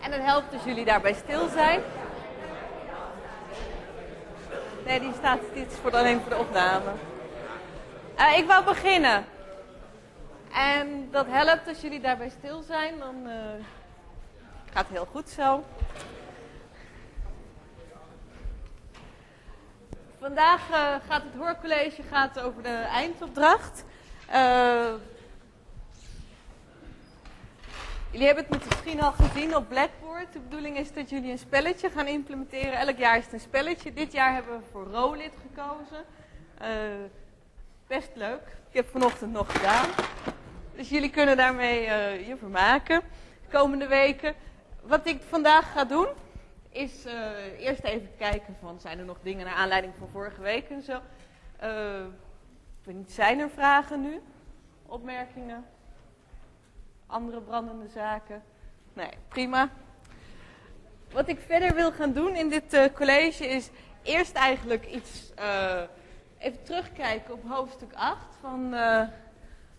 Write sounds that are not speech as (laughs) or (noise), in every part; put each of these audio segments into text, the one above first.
En het helpt als jullie daarbij stil zijn. Nee, die staat, dit voor alleen voor de opname. Uh, ik wou beginnen. En dat helpt als jullie daarbij stil zijn, dan uh, gaat het heel goed zo. Vandaag uh, gaat het hoorcollege gaat over de eindopdracht. Jullie hebben het misschien al gezien op Blackboard. De bedoeling is dat jullie een spelletje gaan implementeren. Elk jaar is het een spelletje. Dit jaar hebben we voor Rolit gekozen. Uh, best leuk. Ik heb vanochtend nog gedaan. Dus jullie kunnen daarmee uh, je vermaken. De komende weken. Wat ik vandaag ga doen, is uh, eerst even kijken van zijn er nog dingen naar aanleiding van vorige week en zo. zijn er vragen nu? Opmerkingen? Andere brandende zaken. Nee, prima. Wat ik verder wil gaan doen in dit uh, college is eerst eigenlijk iets uh, even terugkijken op hoofdstuk 8 van, uh,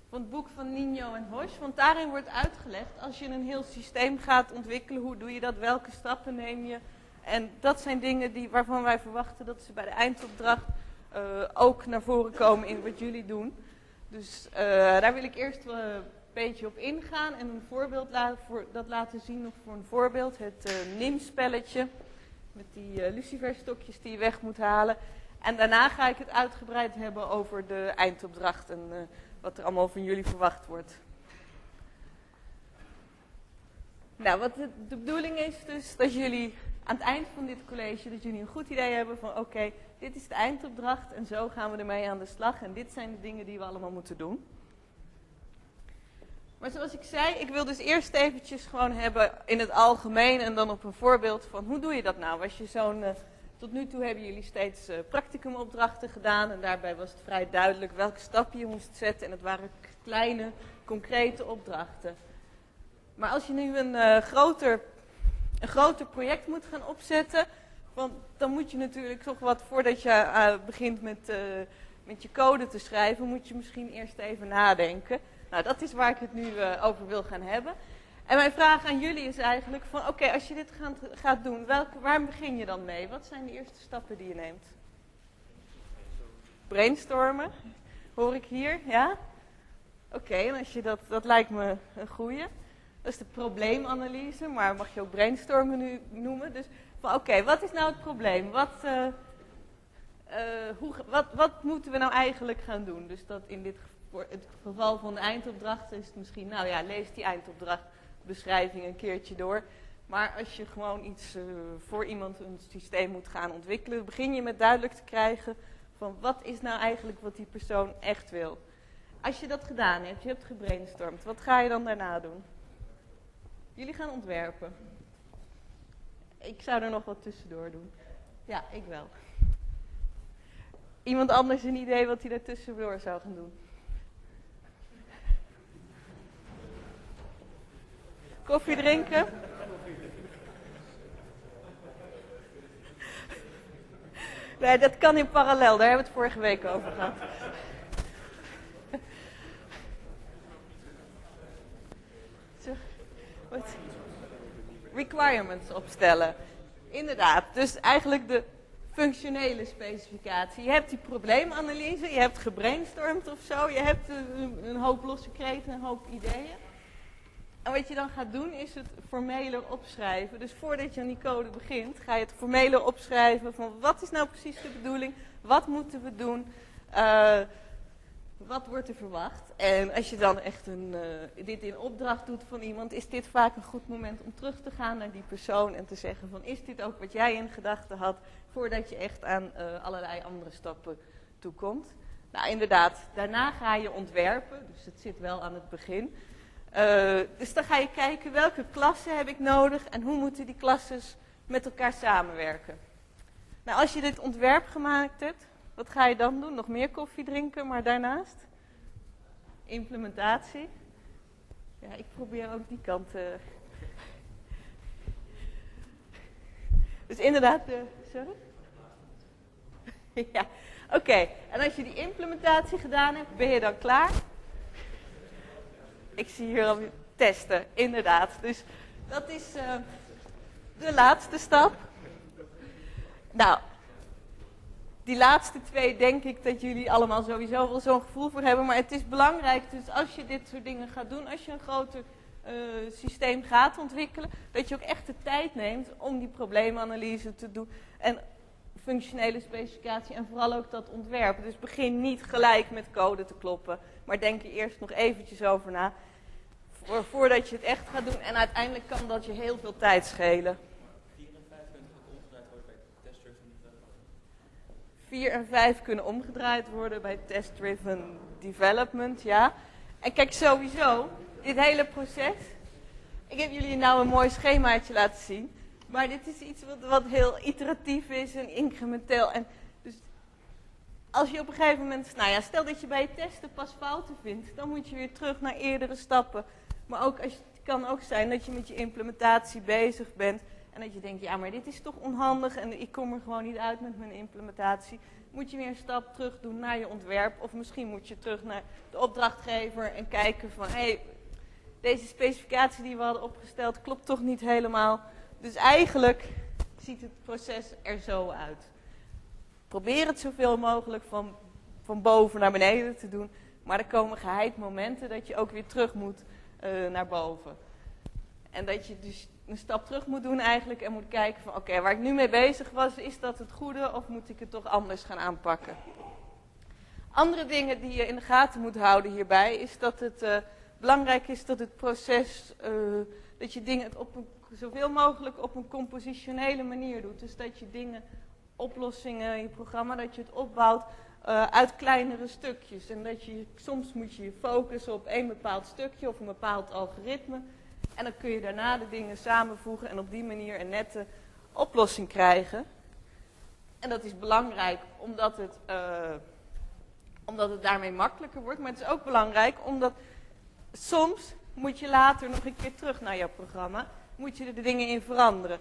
van het boek van Nino en Hosch. Want daarin wordt uitgelegd, als je een heel systeem gaat ontwikkelen, hoe doe je dat, welke stappen neem je. En dat zijn dingen die, waarvan wij verwachten dat ze bij de eindopdracht ook naar voren komen in wat jullie doen. Dus daar wil ik eerst beetje op ingaan en een voorbeeld voor, dat laten zien. Of voor een voorbeeld het uh, NIM-spelletje met die uh, luciferstokjes die je weg moet halen. En daarna ga ik het uitgebreid hebben over de eindopdracht en uh, wat er allemaal van jullie verwacht wordt. Nou, wat de, de, bedoeling is dus dat jullie aan het eind van dit college, dat jullie een goed idee hebben van oké, dit is de eindopdracht en zo gaan we ermee aan de slag. En dit zijn de dingen die we allemaal moeten doen. Maar zoals ik zei, ik wil dus eerst eventjes gewoon hebben in het algemeen en dan op een voorbeeld van hoe doe je dat nou? Als je zo'n, uh, tot nu toe hebben jullie steeds uh, practicumopdrachten gedaan en daarbij was het vrij duidelijk welke stappen je moest zetten en het waren kleine, concrete opdrachten. Maar als je nu een, uh, groter, een groter project moet gaan opzetten, want dan moet je natuurlijk toch wat, voordat je begint met, met je code te schrijven, moet je misschien eerst even nadenken. Nou, dat is waar ik het nu uh, over wil gaan hebben. En mijn vraag aan jullie is eigenlijk van, oké, als je dit gaat, gaat doen, waar begin je dan mee? Wat zijn de eerste stappen die je neemt? Brainstormen, hoor ik hier, ja? Oké, als je dat, dat lijkt me een goeie. Dat is de probleemanalyse, maar mag je ook brainstormen nu noemen. Dus van, oké, wat is nou het probleem? Wat, uh, uh, hoe, wat, wat moeten we nou eigenlijk gaan doen? Dus dat in dit geval voor het geval van de eindopdracht is het misschien, nou ja, lees die eindopdrachtbeschrijving een keertje door. Maar als je gewoon iets uh, voor iemand een systeem moet gaan ontwikkelen, begin je met duidelijk te krijgen van wat is nou eigenlijk wat die persoon echt wil. Als je dat gedaan hebt, je hebt gebrainstormd, wat ga je dan daarna doen? Jullie gaan ontwerpen. Ik zou er nog wat tussendoor doen. Ja, ik wel. Iemand anders een idee wat hij daar tussendoor zou gaan doen? Koffie drinken? Nee, dat kan in parallel. Daar hebben we het vorige week over gehad. Requirements opstellen. Inderdaad, dus eigenlijk de functionele specificatie. Je hebt die probleemanalyse, je hebt gebrainstormd of zo, je hebt een, hoop losse kreten, een hoop ideeën. En wat je dan gaat doen is het formeler opschrijven. Dus voordat je aan die code begint, ga je het formeler opschrijven van wat is nou precies de bedoeling, wat moeten we doen, uh, wat wordt er verwacht. En als je dan echt een, uh, dit in opdracht doet van iemand, is dit vaak een goed moment om terug te gaan naar die persoon en te zeggen van is dit ook wat jij in gedachten had, voordat je echt aan uh, allerlei andere stappen toekomt. Nou inderdaad, daarna ga je ontwerpen, dus het zit wel aan het begin. Uh, dus dan ga je kijken welke klassen heb ik nodig en hoe moeten die klassen met elkaar samenwerken. Nou, als je dit ontwerp gemaakt hebt, wat ga je dan doen? Nog meer koffie drinken, maar daarnaast? Implementatie. Ja, ik probeer ook die kant. Uh... Dus inderdaad, uh, sorry? (laughs) ja, oké. En als je die implementatie gedaan hebt, ben je dan klaar? Ik zie hier al testen, inderdaad. Dus dat is uh, de laatste stap. Nou, die laatste twee denk ik dat jullie allemaal sowieso wel zo'n gevoel voor hebben. Maar het is belangrijk, dus als je dit soort dingen gaat doen, als je een groter uh, systeem gaat ontwikkelen, dat je ook echt de tijd neemt om die probleemanalyse te doen. En functionele specificatie en vooral ook dat ontwerp. Dus begin niet gelijk met code te kloppen, maar denk er eerst nog eventjes over na. voordat je het echt gaat doen. En uiteindelijk kan dat je heel veel tijd schelen. 4 en 5 kunnen omgedraaid worden bij test-driven development, ja. En kijk, sowieso, dit hele proces. Ik heb jullie nou een mooi schemaatje laten zien. Maar dit is iets wat, wat heel iteratief is en incrementeel. En als je op een gegeven moment, nou ja, stel dat je bij je testen pas fouten vindt, dan moet je weer terug naar eerdere stappen. Maar ook als, het kan ook zijn dat je met je implementatie bezig bent en dat je denkt, ja, maar dit is toch onhandig en ik kom er gewoon niet uit met mijn implementatie. Moet je weer een stap terug doen naar je ontwerp. Of misschien moet je terug naar de opdrachtgever en kijken van, hé, hey, deze specificatie die we hadden opgesteld klopt toch niet helemaal. Dus eigenlijk ziet het proces er zo uit. Probeer het zoveel mogelijk van, van boven naar beneden te doen. Maar er komen geheid momenten dat je ook weer terug moet uh, naar boven. En dat je dus een stap terug moet doen eigenlijk en moet kijken van oké, waar ik nu mee bezig was, is dat het goede of moet ik het toch anders gaan aanpakken? Andere dingen die je in de gaten moet houden hierbij is dat het uh, belangrijk is dat het proces, uh, dat je dingen op zoveel mogelijk op een compositionele manier doet. Dus dat je dingen, oplossingen, je programma, dat je het opbouwt uh, uit kleinere stukjes. En dat je, soms moet je je focussen op één bepaald stukje of een bepaald algoritme. En dan kun je daarna de dingen samenvoegen en op die manier een nette oplossing krijgen. En dat is belangrijk omdat het, uh, omdat het daarmee makkelijker wordt. Maar het is ook belangrijk omdat soms moet je later nog een keer terug naar jouw programma. Moet je er de dingen in veranderen.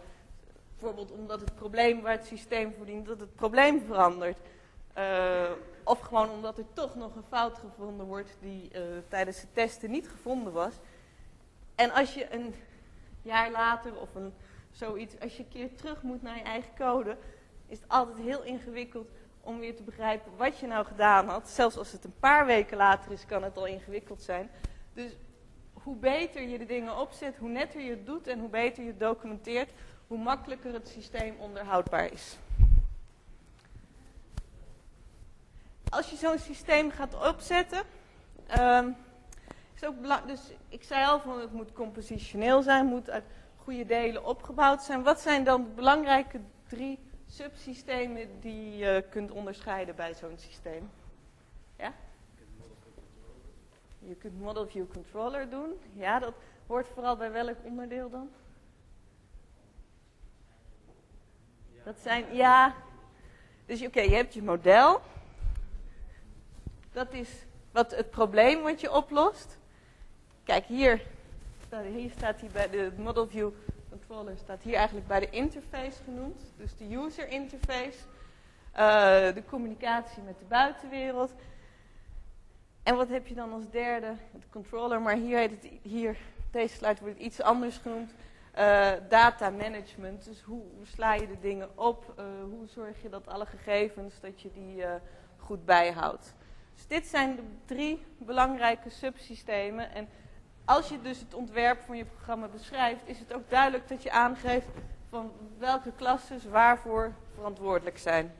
Bijvoorbeeld omdat het probleem waar het systeem voor dient, dat het probleem verandert. Uh, of gewoon omdat er toch nog een fout gevonden wordt die uh, tijdens het testen niet gevonden was. En als je een jaar later of een, zoiets, als je een keer terug moet naar je eigen code, is het altijd heel ingewikkeld om weer te begrijpen wat je nou gedaan had. Zelfs als het een paar weken later is, kan het al ingewikkeld zijn. Dus hoe beter je de dingen opzet, hoe netter je het doet en hoe beter je het documenteert, hoe makkelijker het systeem onderhoudbaar is. Als je zo'n systeem gaat opzetten, um, is ook belangrijk. Dus ik zei al van het moet compositioneel zijn, moet uit goede delen opgebouwd zijn. Wat zijn dan de belangrijke drie subsystemen die je kunt onderscheiden bij zo'n systeem? Ja? Je kunt model view controller doen. Ja, dat hoort vooral bij welk onderdeel dan? Dat zijn, ja. Dus oké, je hebt je model. Dat is wat het probleem wat je oplost. Kijk, hier, hier staat hij bij de Model View Controller, staat hier eigenlijk bij de interface genoemd. Dus de user interface, uh, de communicatie met de buitenwereld. En wat heb je dan als derde? De controller, maar hier heet het, hier, deze slide wordt iets anders genoemd. Uh, data management, dus hoe, sla je de dingen op? Uh, hoe zorg je dat alle gegevens, dat je die uh, goed bijhoudt? Dus dit zijn de drie belangrijke subsystemen. En als je dus het ontwerp van je programma beschrijft, is het ook duidelijk dat je aangeeft van welke klassen waarvoor verantwoordelijk zijn.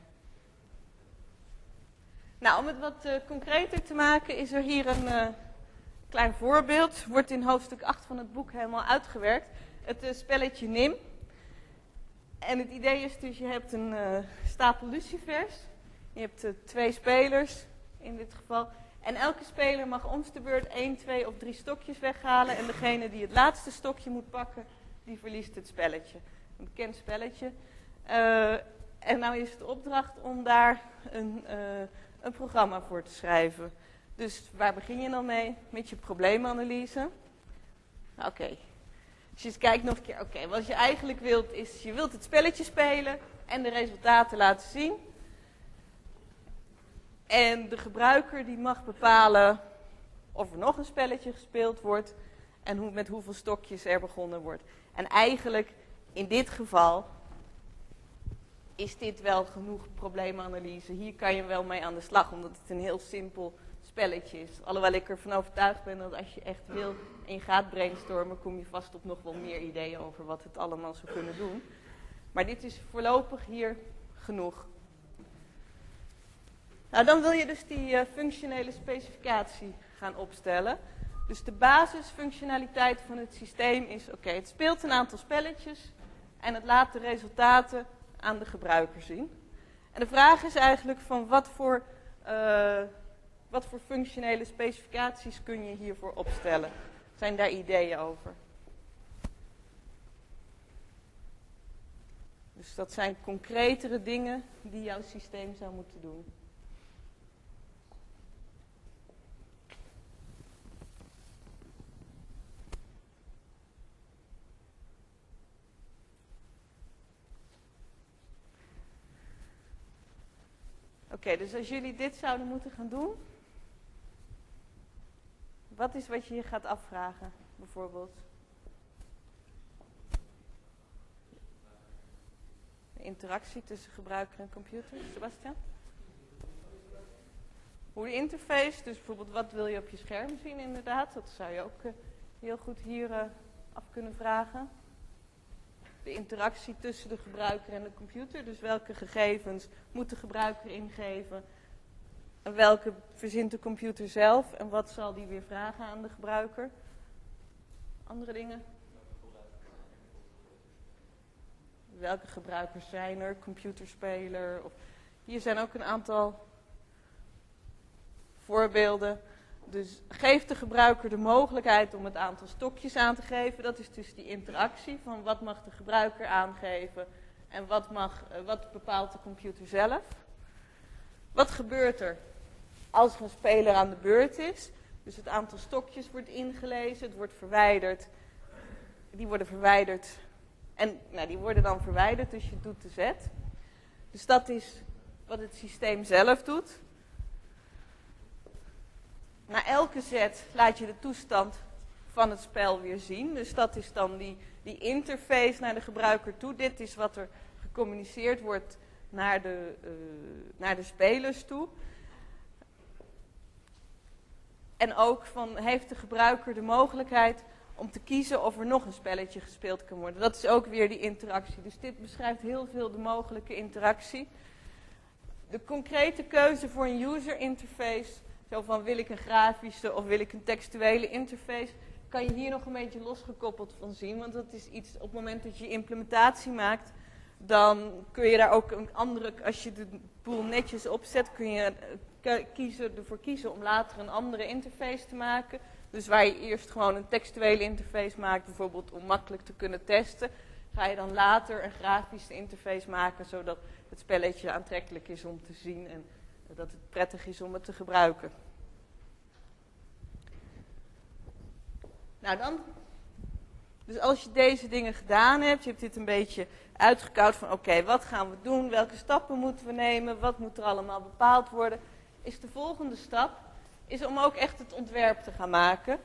Nou, om het wat concreter te maken is er hier een klein voorbeeld. Wordt in hoofdstuk 8 van het boek helemaal uitgewerkt. Het uh, spelletje NIM. En het idee is dus, je hebt een stapel lucifers. Je hebt twee spelers in dit geval. En elke speler mag om de beurt 1, 2 of 3 stokjes weghalen. En degene die het laatste stokje moet pakken, die verliest het spelletje. Een bekend spelletje. En nou is het de opdracht om daar een, een programma voor te schrijven. Dus waar begin je dan mee? Met je probleemanalyse. Oké. Dus je kijkt nog een keer, oké, wat je eigenlijk wilt is, je wilt het spelletje spelen en de resultaten laten zien. En de gebruiker die mag bepalen of er nog een spelletje gespeeld wordt. en hoe, met hoeveel stokjes er begonnen wordt. En eigenlijk in dit geval is dit wel genoeg probleemanalyse. Hier kan je wel mee aan de slag, omdat het een heel simpel spelletje is. Alhoewel ik ervan overtuigd ben dat als je echt wil en gaat brainstormen, kom je vast op nog wel meer ideeën over wat het allemaal zou kunnen doen. Maar dit is voorlopig hier genoeg. Nou, dan wil je dus die uh, functionele specificatie gaan opstellen. Dus de basisfunctionaliteit van het systeem is, oké, het speelt een aantal spelletjes en het laat de resultaten aan de gebruiker zien. En de vraag is eigenlijk van wat voor, uh, wat voor functionele specificaties kun je hiervoor opstellen? Zijn daar ideeën over? Dus dat zijn concretere dingen die jouw systeem zou moeten doen. Oké, dus als jullie dit zouden moeten gaan doen, wat is wat je je gaat afvragen, bijvoorbeeld? De interactie tussen gebruiker en computer, Sebastian? Hoe de interface, dus bijvoorbeeld wat wil je op je scherm zien inderdaad, dat zou je ook uh, heel goed hier uh, af kunnen vragen de interactie tussen de gebruiker en de computer. Dus welke gegevens moet de gebruiker ingeven en welke verzint de computer zelf en wat zal die weer vragen aan de gebruiker. Andere dingen? Welke gebruikers zijn er? Computerspeler? Of hier zijn ook een aantal voorbeelden. Dus geeft de gebruiker de mogelijkheid om het aantal stokjes aan te geven. Dat is dus die interactie van wat mag de gebruiker aangeven en wat, mag, wat bepaalt de computer zelf. Wat gebeurt er als er een speler aan de beurt is? Dus het aantal stokjes wordt ingelezen, het wordt verwijderd. Die worden verwijderd en nou, die worden dan verwijderd, dus je doet de zet. Dus dat is wat het systeem zelf doet. Na elke zet laat je de toestand van het spel weer zien. Dus dat is dan die, die interface naar de gebruiker toe. Dit is wat er gecommuniceerd wordt naar de, uh, naar de spelers toe. En ook van, heeft de gebruiker de mogelijkheid om te kiezen of er nog een spelletje gespeeld kan worden. Dat is ook weer die interactie. Dus dit beschrijft heel veel de mogelijke interactie. De concrete keuze voor een user interface zo van wil ik een grafische of wil ik een textuele interface, kan je hier nog een beetje losgekoppeld van zien. Want dat is iets, op het moment dat je implementatie maakt, dan kun je daar ook een andere, als je de boel netjes opzet, kun je kiezen, ervoor kiezen om later een andere interface te maken. Dus waar je eerst gewoon een textuele interface maakt, bijvoorbeeld om makkelijk te kunnen testen, ga je dan later een grafische interface maken, zodat het spelletje aantrekkelijk is om te zien en dat het prettig is om het te gebruiken. Nou dan, dus als je deze dingen gedaan hebt, je hebt dit een beetje uitgekoud van oké, wat gaan we doen, welke stappen moeten we nemen, wat moet er allemaal bepaald worden, is de volgende stap is om ook echt het ontwerp te gaan maken.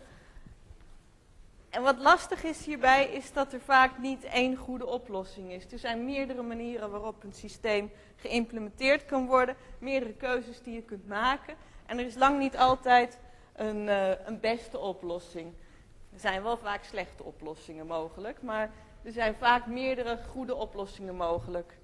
En wat lastig is hierbij, is dat er vaak niet één goede oplossing is. Er zijn meerdere manieren waarop een systeem geïmplementeerd kan worden, meerdere keuzes die je kunt maken. En er is lang niet altijd een, uh, een beste oplossing. Er zijn wel vaak slechte oplossingen mogelijk, maar er zijn vaak meerdere goede oplossingen mogelijk.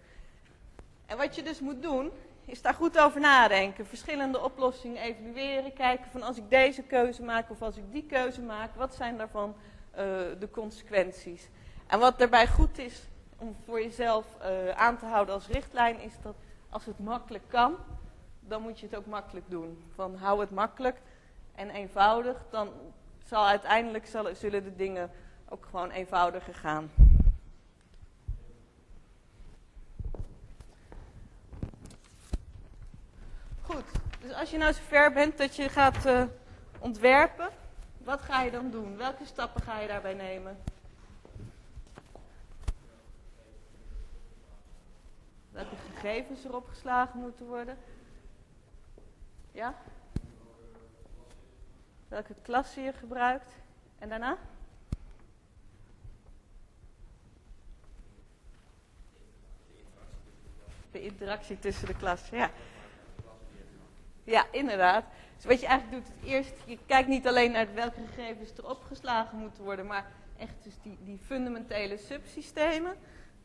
En wat je dus moet doen, is daar goed over nadenken. Verschillende oplossingen evalueren, kijken van als ik deze keuze maak of als ik die keuze maak, wat zijn daarvan uh, de consequenties. En wat daarbij goed is om voor jezelf uh, aan te houden als richtlijn, is dat als het makkelijk kan, dan moet je het ook makkelijk doen. Van hou het makkelijk en eenvoudig, dan zal uiteindelijk zullen de dingen ook gewoon eenvoudiger gaan. Goed, dus als je nou zover bent dat je gaat eh, ontwerpen, wat ga je dan doen? Welke stappen ga je daarbij nemen? Welke gegevens erop geslagen moeten worden? Ja? Welke klasse je gebruikt? En daarna? De interactie tussen de klas, ja ja, inderdaad. Dus wat je eigenlijk doet, het eerst, je kijkt niet alleen naar welke gegevens er opgeslagen moeten worden, maar echt dus die, die fundamentele subsystemen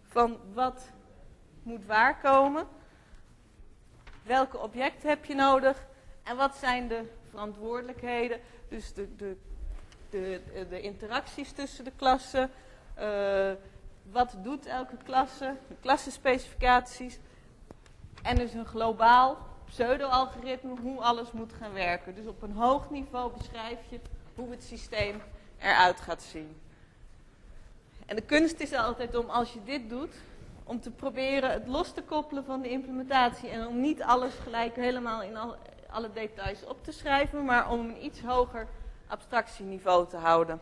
van wat moet waarkomen, welke objecten heb je nodig en wat zijn de verantwoordelijkheden, dus de, de, de, de interacties tussen de klassen, uh, wat doet elke klasse, de klassenspecificaties. En dus een globaal pseudo-algoritme hoe alles moet gaan werken. Dus op een hoog niveau beschrijf je hoe het systeem eruit gaat zien. En de kunst is altijd om, als je dit doet, om te proberen het los te koppelen van de implementatie. En om niet alles gelijk helemaal in al, alle details op te schrijven, maar om een iets hoger abstractieniveau te houden.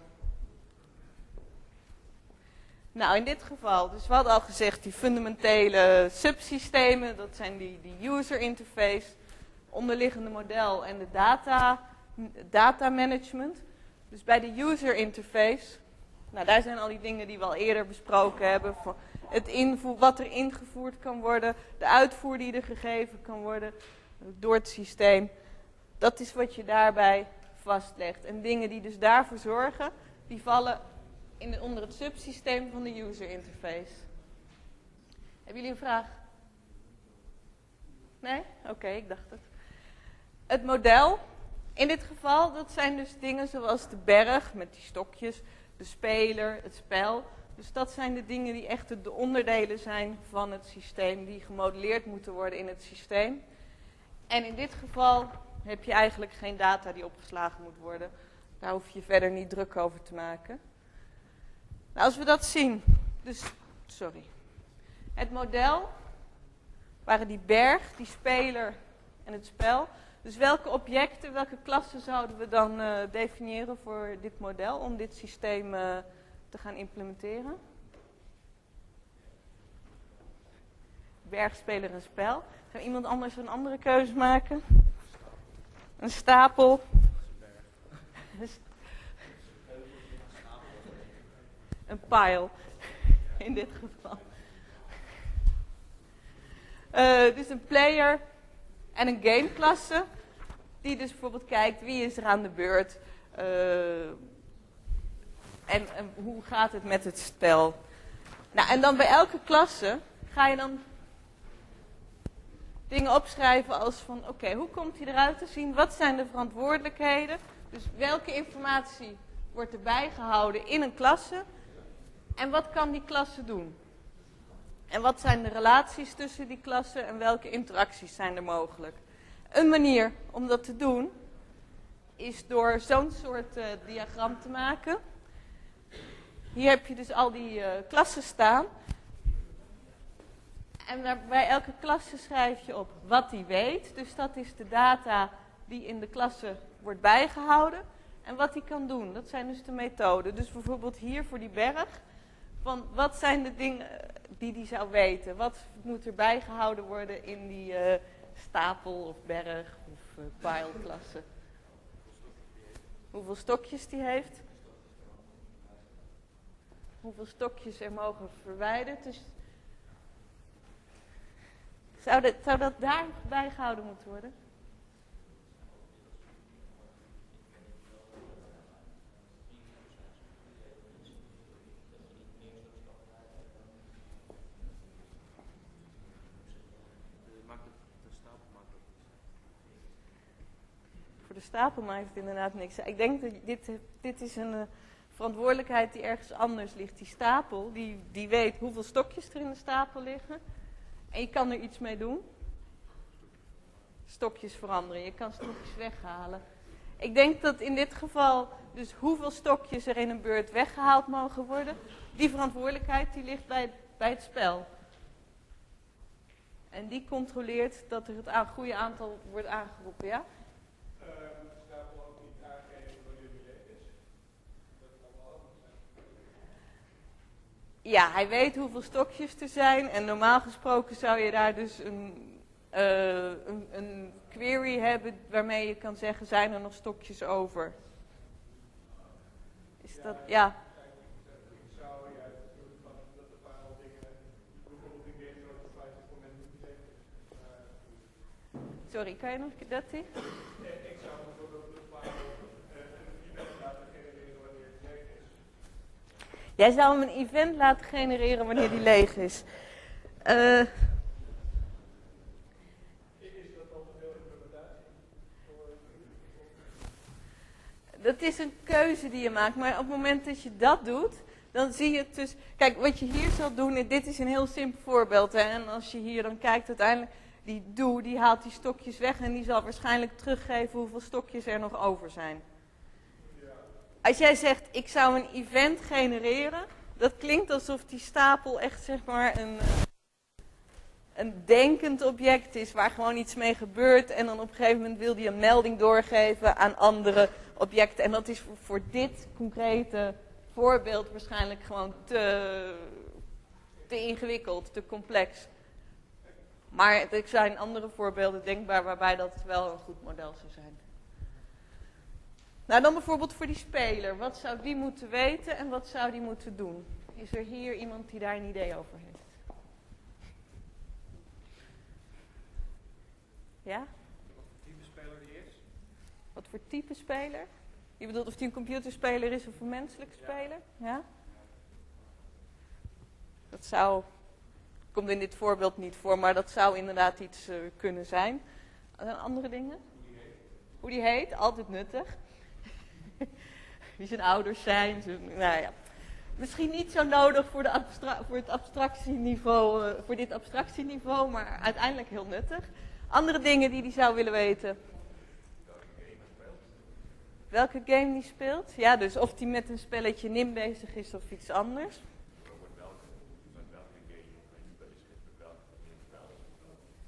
Nou, in dit geval, dus we hadden al gezegd, die fundamentele subsystemen, dat zijn die, die user interface, onderliggende model en de data, data management. Dus bij de user interface, nou daar zijn al die dingen die we al eerder besproken hebben, het invoer, wat er ingevoerd kan worden, de uitvoer die er gegeven kan worden door het systeem. Dat is wat je daarbij vastlegt. En dingen die dus daarvoor zorgen, die vallen in onder het subsysteem van de user interface. Hebben jullie een vraag? Nee? Oké, ik dacht het. Het model, in dit geval, dat zijn dus dingen zoals de berg met die stokjes, de speler, het spel. Dus dat zijn de dingen die echt de onderdelen zijn van het systeem, die gemodelleerd moeten worden in het systeem. En in dit geval heb je eigenlijk geen data die opgeslagen moet worden. Daar hoef je verder niet druk over te maken. Nou, als we dat zien, dus, sorry. Het model waren die berg, die speler en het spel. Dus welke objecten, welke klassen zouden we dan uh, definiëren voor dit model om dit systeem uh, te gaan implementeren? Berg, speler en spel. Zou iemand anders een andere keuze maken? Een stapel. Een pile (laughs) in dit geval. Uh, dus een player en een gameklasse. Die dus bijvoorbeeld kijkt wie is er aan de beurt. En, en, hoe gaat het met het spel. Nou, en dan bij elke klasse ga je dan dingen opschrijven als van... Oké, hoe komt hij eruit te zien? Wat zijn de verantwoordelijkheden? Dus welke informatie wordt erbij gehouden in een klasse? En wat kan die klasse doen? En wat zijn de relaties tussen die klassen en welke interacties zijn er mogelijk? Een manier om dat te doen is door zo'n soort uh, diagram te maken. Hier heb je dus al die uh, klassen staan. En bij elke klasse schrijf je op wat die weet. Dus dat is de data die in de klasse wordt bijgehouden. En wat die kan doen. Dat zijn dus de methoden. Dus bijvoorbeeld hier voor die berg van wat zijn de dingen die hij zou weten? Wat moet er bijgehouden worden in die uh, stapel of berg of uh, pijlklasse? Hoeveel stokjes die heeft? Hoeveel stokjes er mogen verwijderd? Dus zou, dat, zou dat daar bijgehouden moeten worden? De stapel maakt het inderdaad niks. Ik denk dat dit, dit is een uh, verantwoordelijkheid die ergens anders ligt. Die stapel, die, die weet hoeveel stokjes er in de stapel liggen. En je kan er iets mee doen. Stokjes veranderen, je kan stokjes weghalen. Ik denk dat in dit geval dus hoeveel stokjes er in een beurt weggehaald mogen worden, die verantwoordelijkheid die ligt bij, bij het spel. En die controleert dat er het goede aantal wordt aangeroepen, ja? Ja, hij weet hoeveel stokjes er zijn. En normaal gesproken zou je daar dus een, uh, een, een, query hebben waarmee je kan zeggen, zijn er nog stokjes over? Is dat, ja. Sorry, kan je nog dat zien? Ik zou bijvoorbeeld bepalen een event laten genereren wanneer het leeg is. Jij zou hem een event laten genereren wanneer die leeg is. Implementatie? Dat is een keuze die je maakt, maar op het moment dat je dat doet, dan zie je het dus. Kijk, wat je hier zal doen, dit is een heel simpel voorbeeld. Hè, en als je hier dan kijkt, uiteindelijk, die doe, die haalt die stokjes weg en die zal waarschijnlijk teruggeven hoeveel stokjes er nog over zijn. Als jij zegt, ik zou een event genereren, dat klinkt alsof die stapel echt zeg maar een, een denkend object is waar gewoon iets mee gebeurt en dan op een gegeven moment wil die een melding doorgeven aan andere objecten. En dat is voor, dit concrete voorbeeld waarschijnlijk gewoon te ingewikkeld, te complex. Maar er zijn andere voorbeelden denkbaar waarbij dat wel een goed model zou zijn. Nou, dan bijvoorbeeld voor die speler. Wat zou die moeten weten en wat zou die moeten doen? Is er hier iemand die daar een idee over heeft? Ja? Wat voor type speler die is? Wat voor type speler? Je bedoelt of die een computerspeler is of een menselijke speler? Ja? Dat zou, komt in dit voorbeeld niet voor, maar dat zou inderdaad iets uh, kunnen zijn. Andere dingen? Hoe die heet? Hoe die heet, altijd nuttig. (laughs) Wie zijn ouders zijn. nou ja. Misschien niet zo nodig voor, de voor het abstractieniveau, uh, voor dit abstractieniveau, maar uiteindelijk heel nuttig. Andere dingen die hij zou willen weten. Welke game die speelt? Ja, dus of hij met een spelletje NIM bezig is of iets anders.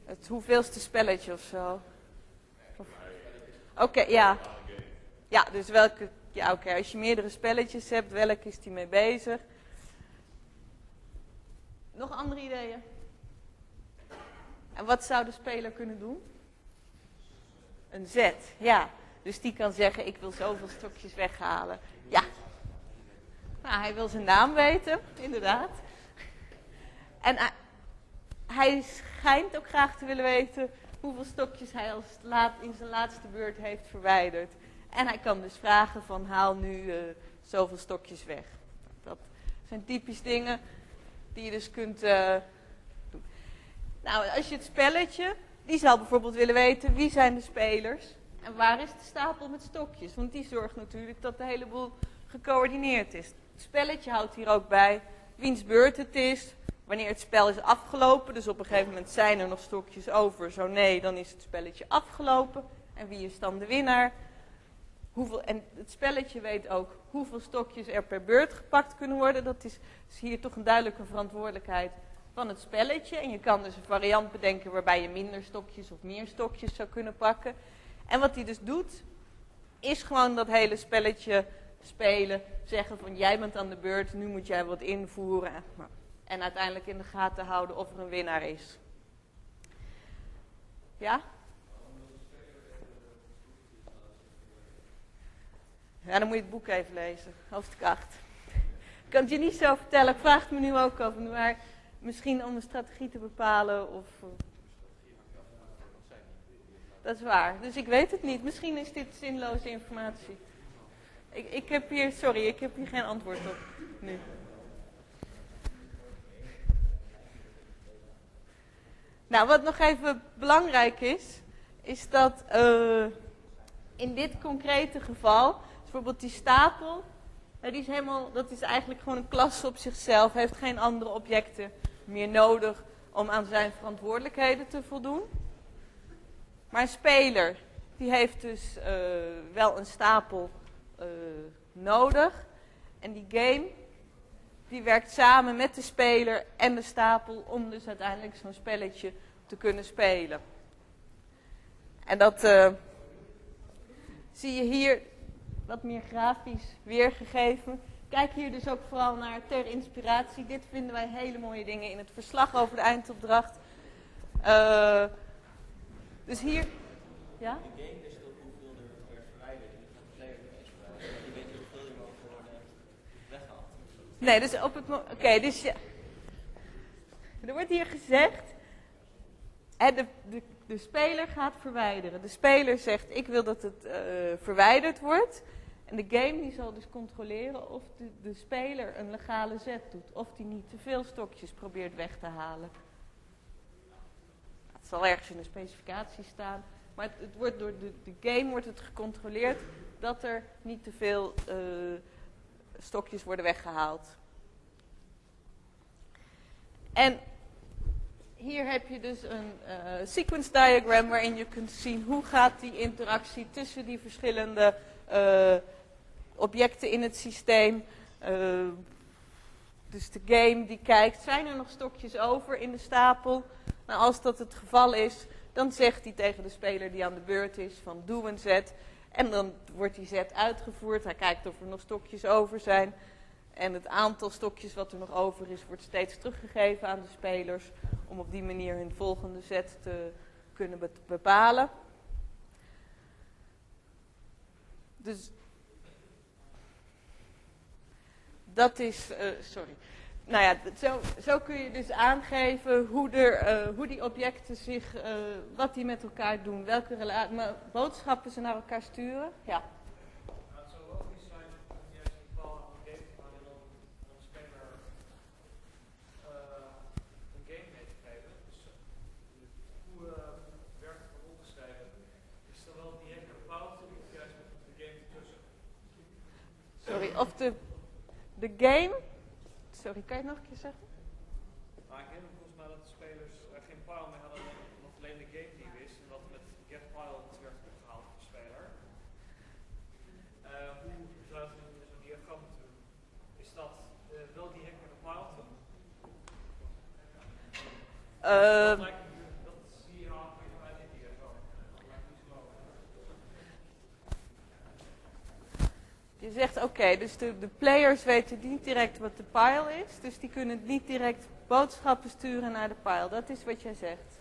Het hoeveelste spelletje of zo. Oké, ja. Ja, dus welke. Ja, oké. Als je meerdere spelletjes hebt, welke is die mee bezig? Nog andere ideeën? En wat zou de speler kunnen doen? Een zet, ja. Dus die kan zeggen, ik wil zoveel stokjes weghalen. Ja. Nou, hij wil zijn naam weten, inderdaad. En hij schijnt ook graag te willen weten hoeveel stokjes hij als laat, in zijn laatste beurt heeft verwijderd. En hij kan dus vragen van haal nu uh, zoveel stokjes weg. Dat zijn typisch dingen die je dus kunt uh, doen. Nou, als je het spelletje, die zal bijvoorbeeld willen weten wie zijn de spelers en waar is de stapel met stokjes. Want die zorgt natuurlijk dat de hele boel gecoördineerd is. Het spelletje houdt hier ook bij wiens beurt het is, wanneer het spel is afgelopen. Dus op een gegeven moment zijn er nog stokjes over. Zo nee, dan is het spelletje afgelopen. En wie is dan de winnaar? Hoeveel, en het spelletje weet ook hoeveel stokjes er per beurt gepakt kunnen worden. Dat is, is hier toch een duidelijke verantwoordelijkheid van het spelletje. En je kan dus een variant bedenken waarbij je minder stokjes of meer stokjes zou kunnen pakken. En wat hij dus doet, is gewoon dat hele spelletje spelen. Zeggen van jij bent aan de beurt, nu moet jij wat invoeren. En uiteindelijk in de gaten houden of er een winnaar is. Ja? Ja, dan moet je het boek even lezen, hoofdstuk 8. Ik kan het je niet zo vertellen, ik vraag het me nu ook over, maar misschien om een strategie te bepalen of... Dat is waar, dus ik weet het niet. Misschien is dit zinloze informatie. Ik, ik heb hier, sorry, ik heb hier geen antwoord op nu. Nou, wat nog even belangrijk is, is dat uh, in dit concrete geval, bijvoorbeeld die stapel, die is helemaal, dat is eigenlijk gewoon een klasse op zichzelf, heeft geen andere objecten meer nodig om aan zijn verantwoordelijkheden te voldoen. Maar een speler, die heeft dus uh, wel een stapel uh, nodig. En die game, die werkt samen met de speler en de stapel om dus uiteindelijk zo'n spelletje te kunnen spelen. En dat uh, zie je hier wat meer grafisch weergegeven. Kijk hier dus ook vooral naar ter inspiratie. Dit vinden wij hele mooie dingen in het verslag over de eindopdracht. Uh, dus hier... Ja? Nee, dus op het Oké, okay, dus ja. Er wordt hier gezegd... hè, de, de, de speler gaat verwijderen. De speler zegt, ik wil dat het eh, verwijderd wordt. En de game die zal dus controleren of de, de speler een legale zet doet. Of die niet te veel stokjes probeert weg te halen. Het zal ergens in de specificatie staan. Maar het, wordt door de, de game wordt het gecontroleerd dat er niet te veel eh, stokjes worden weggehaald. En hier heb je dus een eh, sequence diagram waarin je kunt zien hoe gaat die interactie tussen die verschillende eh, objecten in het systeem. Uh, dus de game die kijkt, zijn er nog stokjes over in de stapel? Nou, als dat het geval is, dan zegt hij tegen de speler die aan de beurt is van doe een zet. En dan wordt die zet uitgevoerd. Hij kijkt of er nog stokjes over zijn. En het aantal stokjes wat er nog over is, wordt steeds teruggegeven aan de spelers. Om op die manier hun volgende zet te kunnen bepalen. Dus dat is, uh, sorry. Nou ja, zo, zo, kun je dus aangeven hoe, er, uh, hoe die objecten zich, uh, wat die met elkaar doen, welke boodschappen ze naar elkaar sturen. Ja. De game. Sorry, kan je het nog een keer zeggen? Nou, ik herinner volgens mij dat de spelers er geen pile meer hadden, dat alleen de game die wist. En dat met get pile werd opgehaald voor de speler. Uh, hoe besluiten we zo'n diagram te doen? Is dat uh, wel die hacker de pile toe? Uh, dat lijkt Je zegt oké, dus de, de, players weten niet direct wat de pile is. Dus die kunnen niet direct boodschappen sturen naar de pile. Dat is wat jij zegt.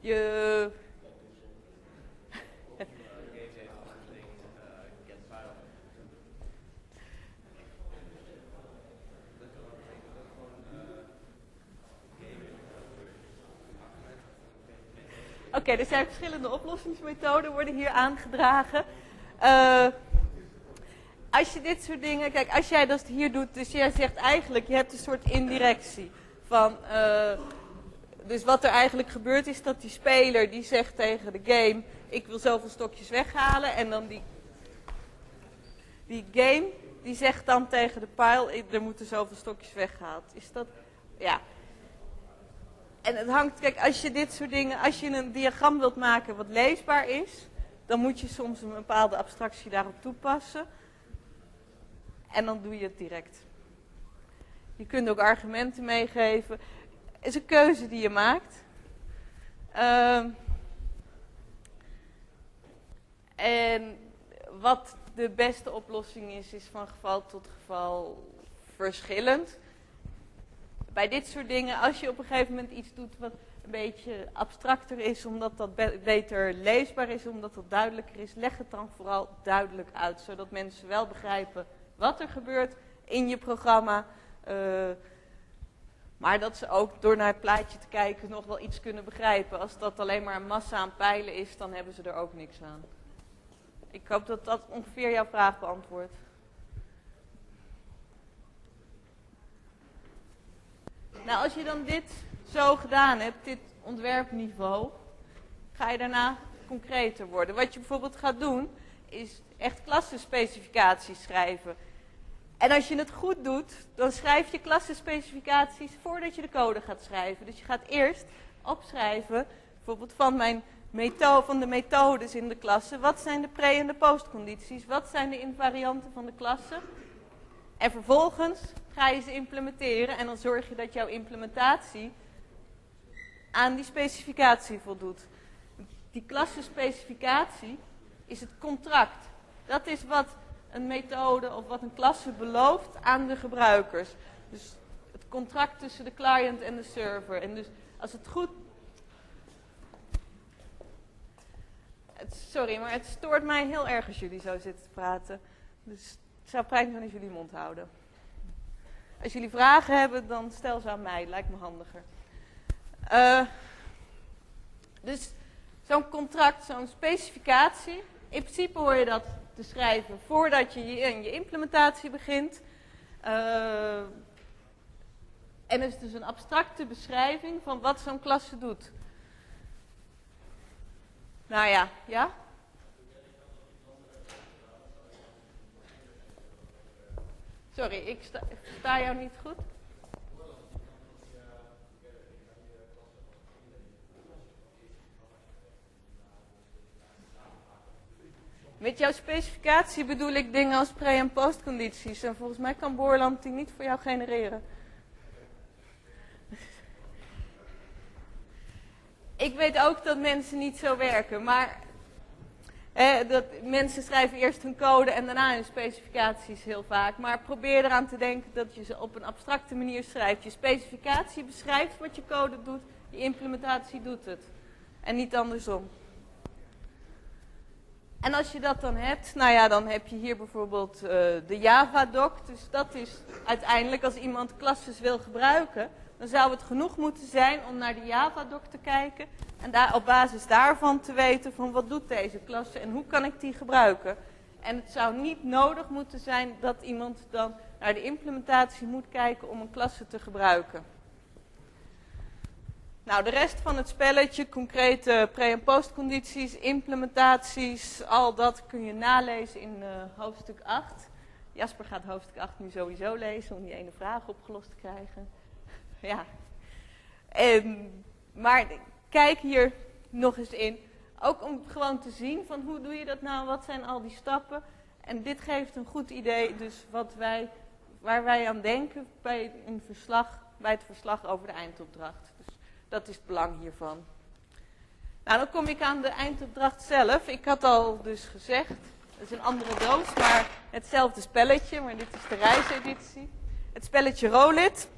Je Oké, er zijn verschillende oplossingsmethoden worden hier aangedragen. Uh, als je dit soort dingen, kijk, als jij dat hier doet, dus jij zegt eigenlijk, je hebt een soort indirectie van, uh, dus wat er eigenlijk gebeurt is dat die speler die zegt tegen de game, ik wil zoveel stokjes weghalen en dan die, die game die zegt dan tegen de pile, er moeten zoveel stokjes weggehaald. Is dat, ja, en het hangt, kijk, als je dit soort dingen, als je een diagram wilt maken wat leesbaar is, dan moet je soms een bepaalde abstractie daarop toepassen. En dan doe je het direct. Je kunt ook argumenten meegeven. Het is een keuze die je maakt. Uh, en wat de beste oplossing is, is van geval tot geval verschillend bij dit soort dingen, als je op een gegeven moment iets doet wat een beetje abstracter is, omdat dat beter leesbaar is, omdat dat duidelijker is, leg het dan vooral duidelijk uit, zodat mensen wel begrijpen wat er gebeurt in je programma. Uh, maar dat ze ook door naar het plaatje te kijken nog wel iets kunnen begrijpen. Als dat alleen maar een massa aan pijlen is, dan hebben ze er ook niks aan. Ik hoop dat dat ongeveer jouw vraag beantwoordt. Nou, als je dan dit zo gedaan hebt, dit ontwerpniveau, ga je daarna concreter worden. Wat je bijvoorbeeld gaat doen, is echt klassenspecificaties schrijven. En als je het goed doet, dan schrijf je klassenspecificaties voordat je de code gaat schrijven. Dus je gaat eerst opschrijven, bijvoorbeeld van, mijn methode, van de methodes in de klasse. Wat zijn de pre- en de postcondities? Wat zijn de invarianten van de klasse? En vervolgens ga je ze implementeren en dan zorg je dat jouw implementatie aan die specificatie voldoet. Die klassenspecificatie is het contract. Dat is wat een methode of wat een klasse belooft aan de gebruikers. Dus het contract tussen de client en de server. En dus als het goed. sorry, maar het stoort mij heel erg als jullie zo zitten te praten. Dus zou zijn als jullie mond houden. Als jullie vragen hebben, dan stel ze aan mij. Lijkt me handiger. Uh, dus zo'n contract, zo'n specificatie. In principe hoor je dat te schrijven voordat je in je implementatie begint. Uh, en het is dus een abstracte beschrijving van wat zo'n klasse doet. Nou ja, ja? Sorry, ik sta, jou niet goed. Met jouw specificatie bedoel ik dingen als pre- en postcondities. En volgens mij kan Boorland die niet voor jou genereren. ik weet ook dat mensen niet zo werken, maar dat mensen schrijven eerst hun code en daarna hun specificaties heel vaak. Maar probeer eraan te denken dat je ze op een abstracte manier schrijft. Je specificatie beschrijft wat je code doet, je implementatie doet het. En niet andersom. En als je dat dan hebt, nou ja, dan heb je hier bijvoorbeeld uh, de Java-doc. Dus dat is uiteindelijk als iemand klasses wil gebruiken, dan zou het genoeg moeten zijn om naar de Java-doc te kijken en daar, op basis daarvan te weten van wat doet deze klasse en hoe kan ik die gebruiken. En het zou niet nodig moeten zijn dat iemand dan naar de implementatie moet kijken om een klasse te gebruiken. Nou, de rest van het spelletje, concrete pre- en postcondities, implementaties, al dat kun je nalezen in uh, hoofdstuk 8. Jasper gaat hoofdstuk 8 nu sowieso lezen om die ene vraag opgelost te krijgen. Ja. En, maar kijk hier nog eens in. Ook om gewoon te zien van hoe doe je dat nou, wat zijn al die stappen. En dit geeft een goed idee dus wat wij, waar wij aan denken bij, een verslag, bij het verslag over de eindopdracht. Dus dat is het belang hiervan. Nou, dan kom ik aan de eindopdracht zelf. Ik had al dus gezegd, het is een andere doos, maar hetzelfde spelletje. Maar dit is de reiseditie. Het spelletje Rolit.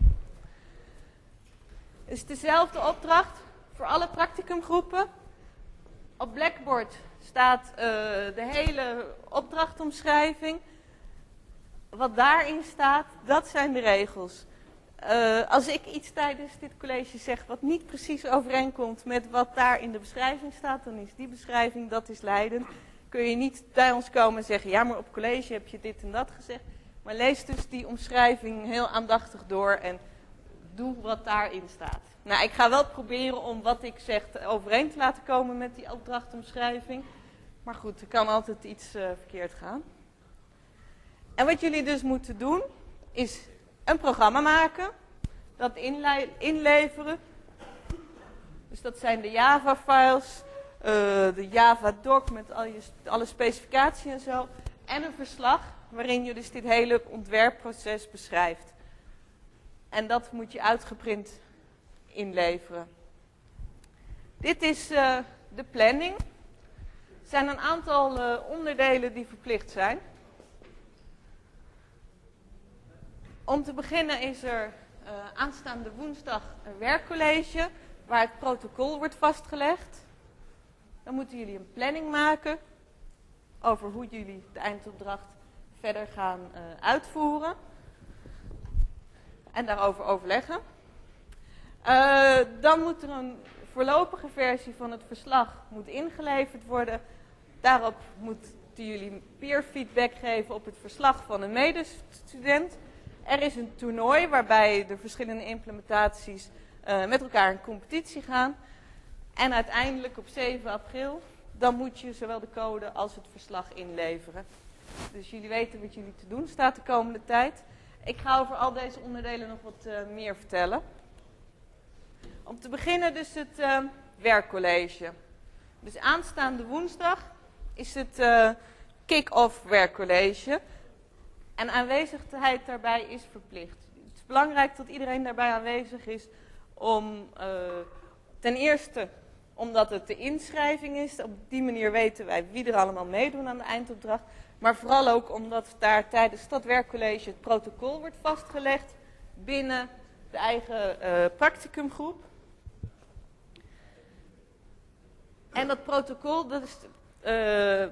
Het is dezelfde opdracht voor alle practicumgroepen. Op Blackboard staat uh, de hele opdrachtomschrijving. Wat daarin staat, dat zijn de regels. Uh, als ik iets tijdens dit college zeg wat niet precies overeenkomt met wat daar in de beschrijving staat, dan is die beschrijving, dat is Leiden. Kun je niet bij ons komen en zeggen, ja maar op college heb je dit en dat gezegd. Maar lees dus die omschrijving heel aandachtig door en doe wat daarin staat. Nou, ik ga wel proberen om wat ik zeg overeen te laten komen met die opdrachtomschrijving. Maar goed, er kan altijd iets uh, verkeerd gaan. En wat jullie dus moeten doen, is een programma maken, dat inle inleveren. Dus dat zijn de Java-files, uh, de Java-doc met al je, alle specificaties en zo. En een verslag waarin dus dit hele ontwerpproces beschrijft. En dat moet je uitgeprint inleveren. Dit is uh, de planning. Er zijn een aantal uh, onderdelen die verplicht zijn. Om te beginnen is er uh, aanstaande woensdag een werkcollege waar het protocol wordt vastgelegd. Dan moeten jullie een planning maken over hoe jullie de eindopdracht verder gaan uitvoeren. En daarover overleggen. Uh, dan moet er een voorlopige versie van het verslag moet ingeleverd worden. Daarop moeten jullie peer feedback geven op het verslag van een medestudent. Er is een toernooi waarbij de verschillende implementaties uh, met elkaar in competitie gaan. En uiteindelijk op 7 april, dan moet je zowel de code als het verslag inleveren. Dus jullie weten wat jullie te doen staat de komende tijd. Ik ga over al deze onderdelen nog wat uh, meer vertellen. Om te beginnen dus het uh, werkcollege. Dus aanstaande woensdag is het uh, kick-off werkcollege. En aanwezigheid daarbij is verplicht. Het is belangrijk dat iedereen daarbij aanwezig is om ten eerste omdat het de inschrijving is. Op die manier weten wij wie er allemaal meedoen aan de eindopdracht. Maar vooral ook omdat daar tijdens dat werkcollege het protocol wordt vastgelegd binnen de eigen uh, practicumgroep. En dat protocol, dat is uh,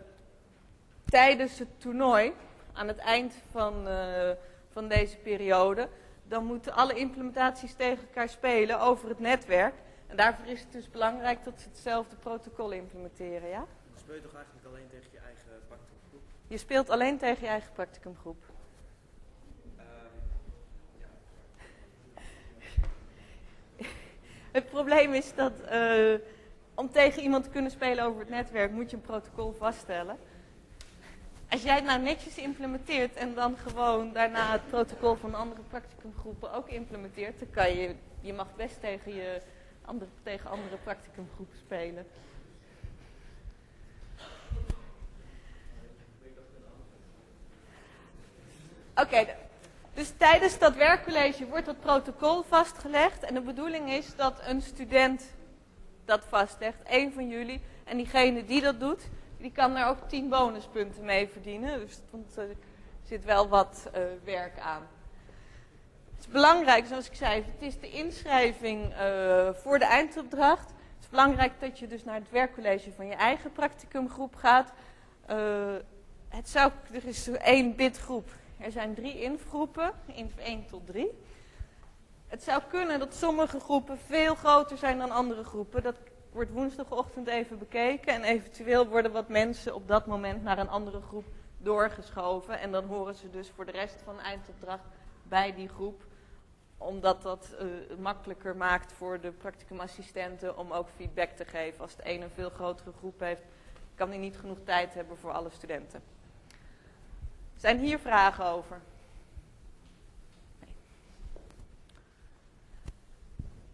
tijdens het toernooi, aan het eind van, uh, van deze periode, dan moeten alle implementaties tegen elkaar spelen over het netwerk. En daarvoor is het dus belangrijk dat ze hetzelfde protocol implementeren, ja? Dan speel je toch eigenlijk alleen tegen je eigen? Je speelt alleen tegen je eigen practicumgroep. Het probleem is dat eh, om tegen iemand te kunnen spelen over het netwerk moet je een protocol vaststellen. Als jij het nou netjes implementeert en dan gewoon daarna het protocol van andere practicumgroepen ook implementeert, dan kan je, je mag best tegen, je andere, tegen andere practicumgroepen spelen. Oké, dus tijdens dat werkcollege wordt dat protocol vastgelegd. En de bedoeling is dat een student dat vastlegt, één van jullie. En diegene die dat doet, die kan daar ook 10 bonuspunten mee verdienen. Dus er zit wel wat eh, werk aan. Het is belangrijk, zoals ik zei, het is de inschrijving eh, voor de eindopdracht. Het is belangrijk dat je dus naar het werkcollege van je eigen practicumgroep gaat. Eh, het zou, er is één bidgroep. Er zijn drie ingroepen, in 1 tot 3. Het zou kunnen dat sommige groepen veel groter zijn dan andere groepen. Dat wordt woensdagochtend even bekeken. En eventueel worden wat mensen op dat moment naar een andere groep doorgeschoven. En dan horen ze dus voor de rest van de eindopdracht bij die groep. Omdat dat eh, makkelijker maakt voor de practicumassistenten om ook feedback te geven. Als de ene een veel grotere groep heeft, kan hij niet genoeg tijd hebben voor alle studenten. Zijn hier vragen over?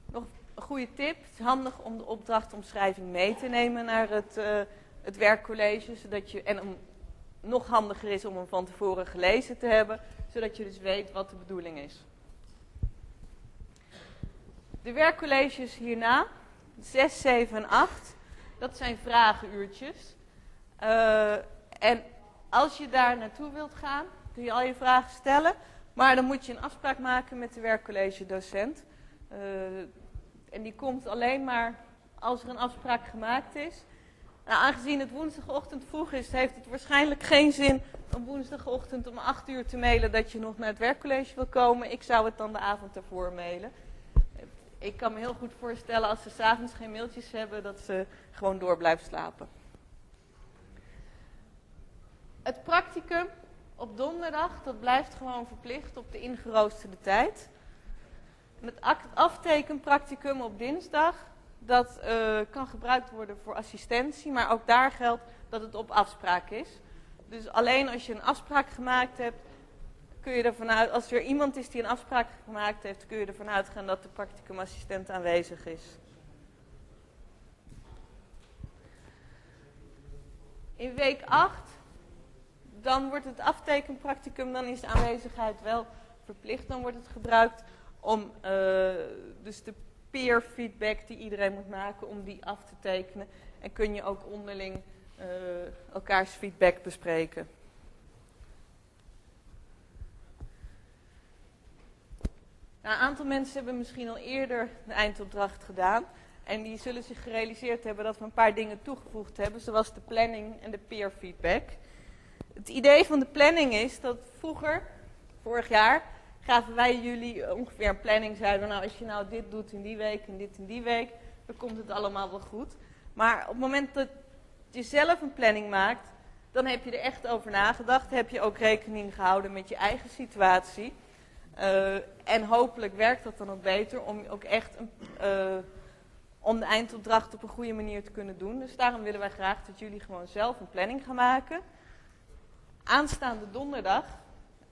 Nog een goede tip. Het is handig om de opdrachtomschrijving mee te nemen naar het, eh, het werkcollege. Zodat je, en om, nog handiger is om hem van tevoren gelezen te hebben. Zodat je dus weet wat de bedoeling is. De werkcolleges hierna, 6, 7 en 8, dat zijn vragenuurtjes. Eh, en als je daar naartoe wilt gaan, kun je al je vragen stellen. Maar dan moet je een afspraak maken met de werkcollegedocent. Uh, en die komt alleen maar als er een afspraak gemaakt is. Nou, aangezien het woensdagochtend vroeg is, heeft het waarschijnlijk geen zin om woensdagochtend om 8 uur te mailen dat je nog naar het werkcollege wil komen. Ik zou het dan de avond ervoor mailen. Ik kan me heel goed voorstellen als ze s'avonds geen mailtjes hebben, dat ze gewoon door blijven slapen. Het practicum op donderdag, dat blijft gewoon verplicht op de ingeroosterde tijd. En het aftekenpracticum op dinsdag, dat uh, kan gebruikt worden voor assistentie, maar ook daar geldt dat het op afspraak is. Dus alleen als je een afspraak gemaakt hebt, kun je ervan uit, als er iemand is die een afspraak gemaakt heeft, kun je ervan uitgaan dat de practicumassistent aanwezig is. In week 8 dan wordt het aftekenpracticum, dan is de aanwezigheid wel verplicht. Dan wordt het gebruikt om uh, dus de peer feedback die iedereen moet maken, om die af te tekenen. En kun je ook onderling uh, elkaars feedback bespreken. Nou, een aantal mensen hebben misschien al eerder de eindopdracht gedaan. En die zullen zich gerealiseerd hebben dat we een paar dingen toegevoegd hebben, zoals de planning en de peer feedback. Het idee van de planning is dat vroeger, vorig jaar, gaven wij jullie ongeveer een planning. Zeiden nou als je nou dit doet in die week en dit in die week, dan komt het allemaal wel goed. Maar op het moment dat je zelf een planning maakt, dan heb je er echt over nagedacht. Heb je ook rekening gehouden met je eigen situatie. Uh, en hopelijk werkt dat dan ook beter om ook echt een, uh, om de eindopdracht op een goede manier te kunnen doen. Dus daarom willen wij graag dat jullie gewoon zelf een planning gaan maken aanstaande donderdag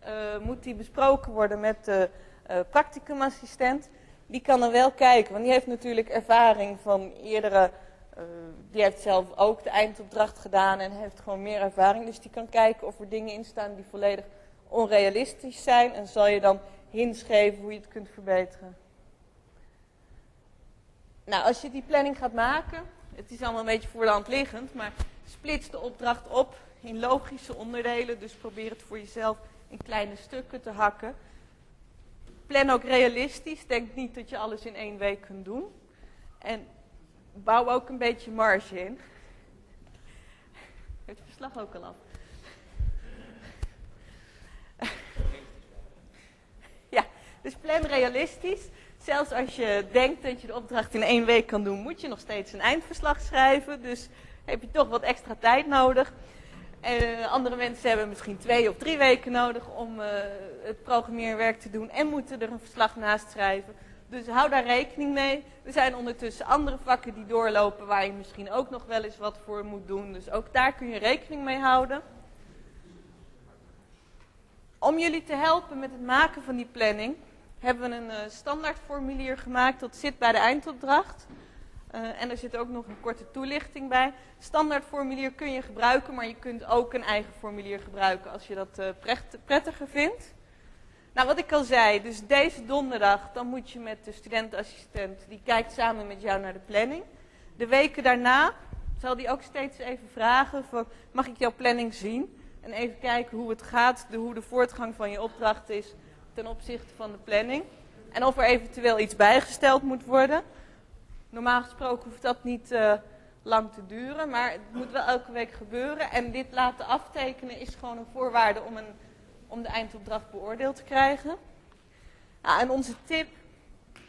uh, moet die besproken worden met de uh, practicumassistent. Die kan dan wel kijken, want die heeft natuurlijk ervaring van eerdere... Uh, die heeft zelf ook de eindopdracht gedaan en heeft gewoon meer ervaring. Dus die kan kijken of er dingen in staan die volledig onrealistisch zijn. En zal je dan hints geven hoe je het kunt verbeteren. Nou, als je die planning gaat maken, het is allemaal een beetje voor liggend, maar splits de opdracht op in logische onderdelen. Dus probeer het voor jezelf in kleine stukken te hakken. Plan ook realistisch. Denk niet dat je alles in één week kunt doen. En bouw ook een beetje marge in. Het verslag ook al ja, Dus plan realistisch. Zelfs als je denkt dat je de opdracht in één week kan doen, moet je nog steeds een eindverslag schrijven. Dus heb je toch wat extra tijd nodig. Uh, andere mensen hebben misschien twee of drie weken nodig om uh, het programmeerwerk te doen en moeten er een verslag naast schrijven. Dus hou daar rekening mee. Er zijn ondertussen andere vakken die doorlopen waar je misschien ook nog wel eens wat voor moet doen. Dus ook daar kun je rekening mee houden. Om jullie te helpen met het maken van die planning hebben we een uh, standaardformulier gemaakt dat zit bij de eindopdracht. Uh, en er zit ook nog een korte toelichting bij. Standaardformulier kun je gebruiken, maar je kunt ook een eigen formulier gebruiken als je dat uh, prettiger vindt. Nou, wat ik al zei, dus deze donderdag, dan moet je met de studentassistent, die kijkt samen met jou naar de planning. De weken daarna zal die ook steeds even vragen mag ik jouw planning zien? En even kijken hoe het gaat, hoe de voortgang van je opdracht is ten opzichte van de planning. En of er eventueel iets bijgesteld moet worden. Normaal gesproken hoeft dat niet uh, lang te duren, maar het moet wel elke week gebeuren. En dit laten aftekenen is gewoon een voorwaarde om, een, om de eindopdracht beoordeeld te krijgen. En onze tip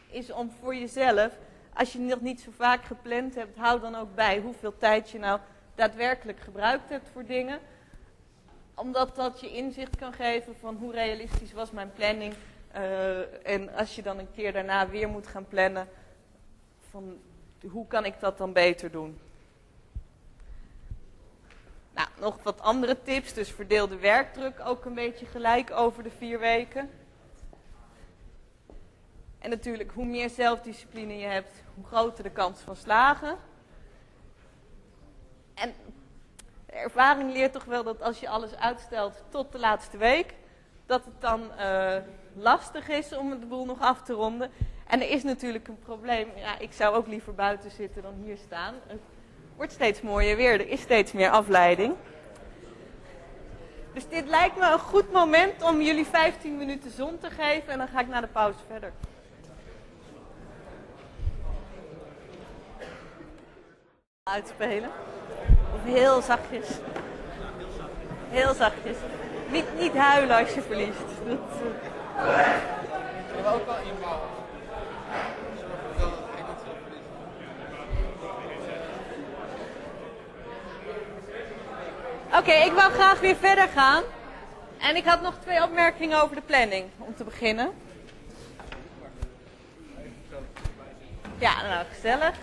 is om voor jezelf, als je nog niet zo vaak gepland hebt, hou dan ook bij hoeveel tijd je nou daadwerkelijk gebruikt hebt voor dingen omdat dat je inzicht kan geven van hoe realistisch was mijn planning. Uh, en als je dan een keer daarna weer moet gaan plannen, hoe kan ik dat dan beter doen? Nou, nog wat andere tips. Dus verdeel de werkdruk ook een beetje gelijk over de vier weken. En natuurlijk, hoe meer zelfdiscipline je hebt, hoe groter de kans van slagen. En de ervaring leert toch wel dat als je alles uitstelt tot de laatste week, dat het dan uh, lastig is om de boel nog af te ronden. En er is natuurlijk een probleem. Ja, ik zou ook liever buiten zitten dan hier staan. Het wordt steeds mooier weer, er is steeds meer afleiding. Dus dit lijkt me een goed moment om jullie 15 minuten zon te geven en dan ga ik naar de pauze verder. Uitspelen. Of heel zachtjes. Heel zachtjes. Niet, niet huilen als je verliest. Dat, Oké, ik wil graag weer verder gaan. En ik had nog twee opmerkingen over de planning, om te beginnen. Ja, nou, gezellig.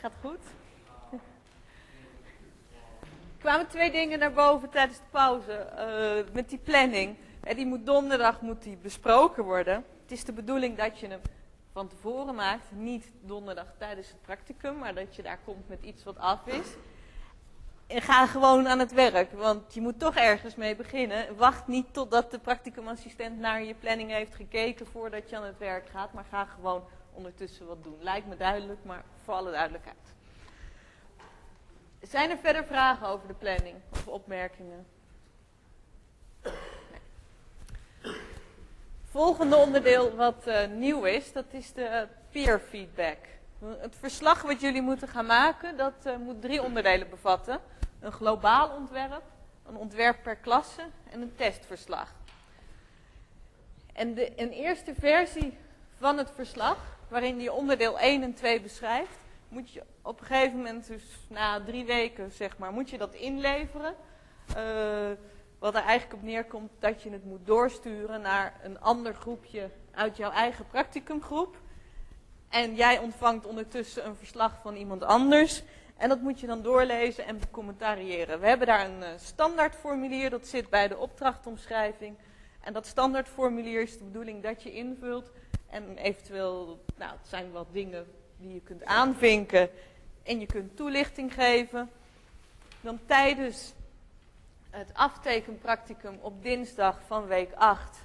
Gaat goed. Kwamen twee dingen naar boven tijdens de pauze. Uh, met die planning. En die moet donderdag moet die besproken worden. Het is de bedoeling dat je hem van tevoren maakt. Niet donderdag tijdens het practicum, maar dat je daar komt met iets wat af is. En ga gewoon aan het werk, want je moet toch ergens mee beginnen. Wacht niet totdat de practicumassistent naar je planning heeft gekeken voordat je aan het werk gaat, maar ga gewoon ondertussen wat doen. Lijkt me duidelijk, maar voor alle duidelijkheid. Zijn er verder vragen over de planning of opmerkingen? Volgende onderdeel wat uh, nieuw is, dat is de peer feedback. Het verslag wat jullie moeten gaan maken, dat uh, moet drie onderdelen bevatten. Een globaal ontwerp, een ontwerp per klasse en een testverslag. En de, een eerste versie van het verslag waarin je onderdeel 1 en 2 beschrijft, moet je op een gegeven moment, dus na drie weken zeg maar, moet je dat inleveren. Uh, wat er eigenlijk op neerkomt dat je het moet doorsturen naar een ander groepje uit jouw eigen practicumgroep. En jij ontvangt ondertussen een verslag van iemand anders. En dat moet je dan doorlezen en becommentariëren. We hebben daar een uh, standaardformulier, dat zit bij de opdrachtomschrijving. En dat standaardformulier is de bedoeling dat je invult en eventueel, nou, het zijn wat dingen die je kunt aanvinken. En je kunt toelichting geven. Dan tijdens het aftekenpracticum op dinsdag van week 8.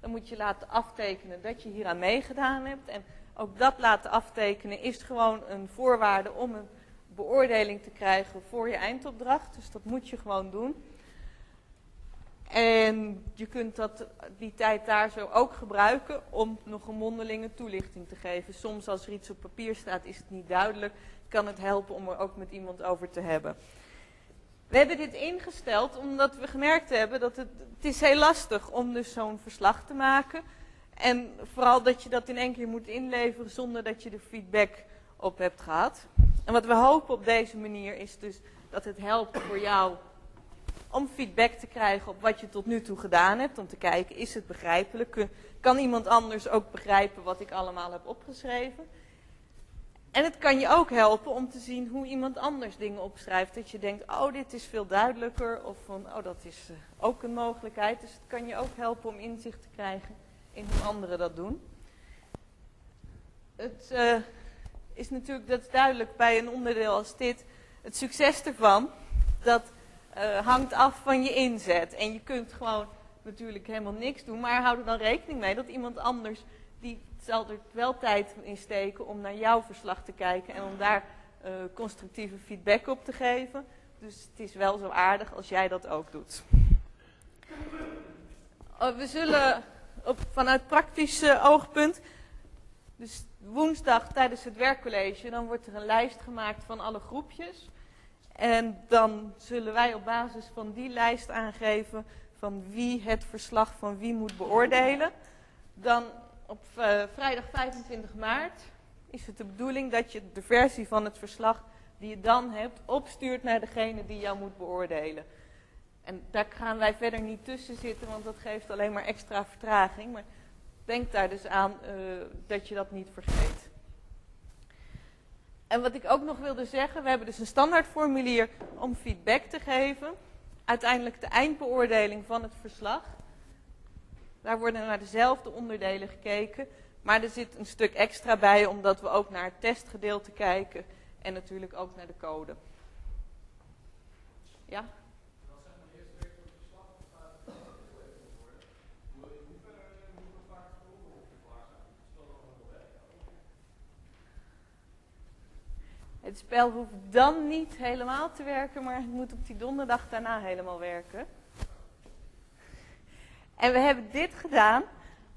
Dan moet je laten aftekenen dat je hier aan meegedaan hebt. En ook dat laten aftekenen is gewoon een voorwaarde om een beoordeling te krijgen voor je eindopdracht. Dus dat moet je gewoon doen. En je kunt dat, die tijd daar zo ook gebruiken om nog een mondelinge toelichting te geven. Soms als er iets op papier staat is het niet duidelijk. Kan het helpen om er ook met iemand over te hebben. We hebben dit ingesteld omdat we gemerkt hebben dat het, het is heel lastig om dus zo'n verslag te maken. En vooral dat je dat in één keer moet inleveren zonder dat je er feedback op hebt gehad. En wat we hopen op deze manier is dus dat het helpt voor jou om feedback te krijgen op wat je tot nu toe gedaan hebt. Om te kijken, is het begrijpelijk? Kan iemand anders ook begrijpen wat ik allemaal heb opgeschreven? En het kan je ook helpen om te zien hoe iemand anders dingen opschrijft. Dat je denkt, oh dit is veel duidelijker. Of van, oh dat is uh, ook een mogelijkheid. Dus het kan je ook helpen om inzicht te krijgen in hoe anderen dat doen. Het uh, is natuurlijk, dat is duidelijk bij een onderdeel als dit. Het succes ervan, dat uh, hangt af van je inzet. En je kunt gewoon natuurlijk helemaal niks doen. Maar hou er dan rekening mee dat iemand anders, die zal er wel tijd in steken om naar jouw verslag te kijken. En om daar uh, constructieve feedback op te geven. Dus het is wel zo aardig als jij dat ook doet. Uh, we zullen op, vanuit praktisch oogpunt. Dus woensdag tijdens het werkcollege, dan wordt er een lijst gemaakt van alle groepjes. En dan zullen wij op basis van die lijst aangeven van wie het verslag van wie moet beoordelen. Dan op uh, vrijdag 25 maart is het de bedoeling dat je de versie van het verslag die je dan hebt opstuurt naar degene die jou moet beoordelen. En daar gaan wij verder niet tussen zitten, want dat geeft alleen maar extra vertraging. Maar denk daar dus aan uh, dat je dat niet vergeet. En wat ik ook nog wilde zeggen, we hebben dus een standaardformulier om feedback te geven. Uiteindelijk de eindbeoordeling van het verslag. Daar worden naar dezelfde onderdelen gekeken. Maar er zit een stuk extra bij, omdat we ook naar het testgedeelte kijken. En natuurlijk ook naar de code. Ja? Het spel hoeft dan niet helemaal te werken, maar het moet op die donderdag daarna helemaal werken. En we hebben dit gedaan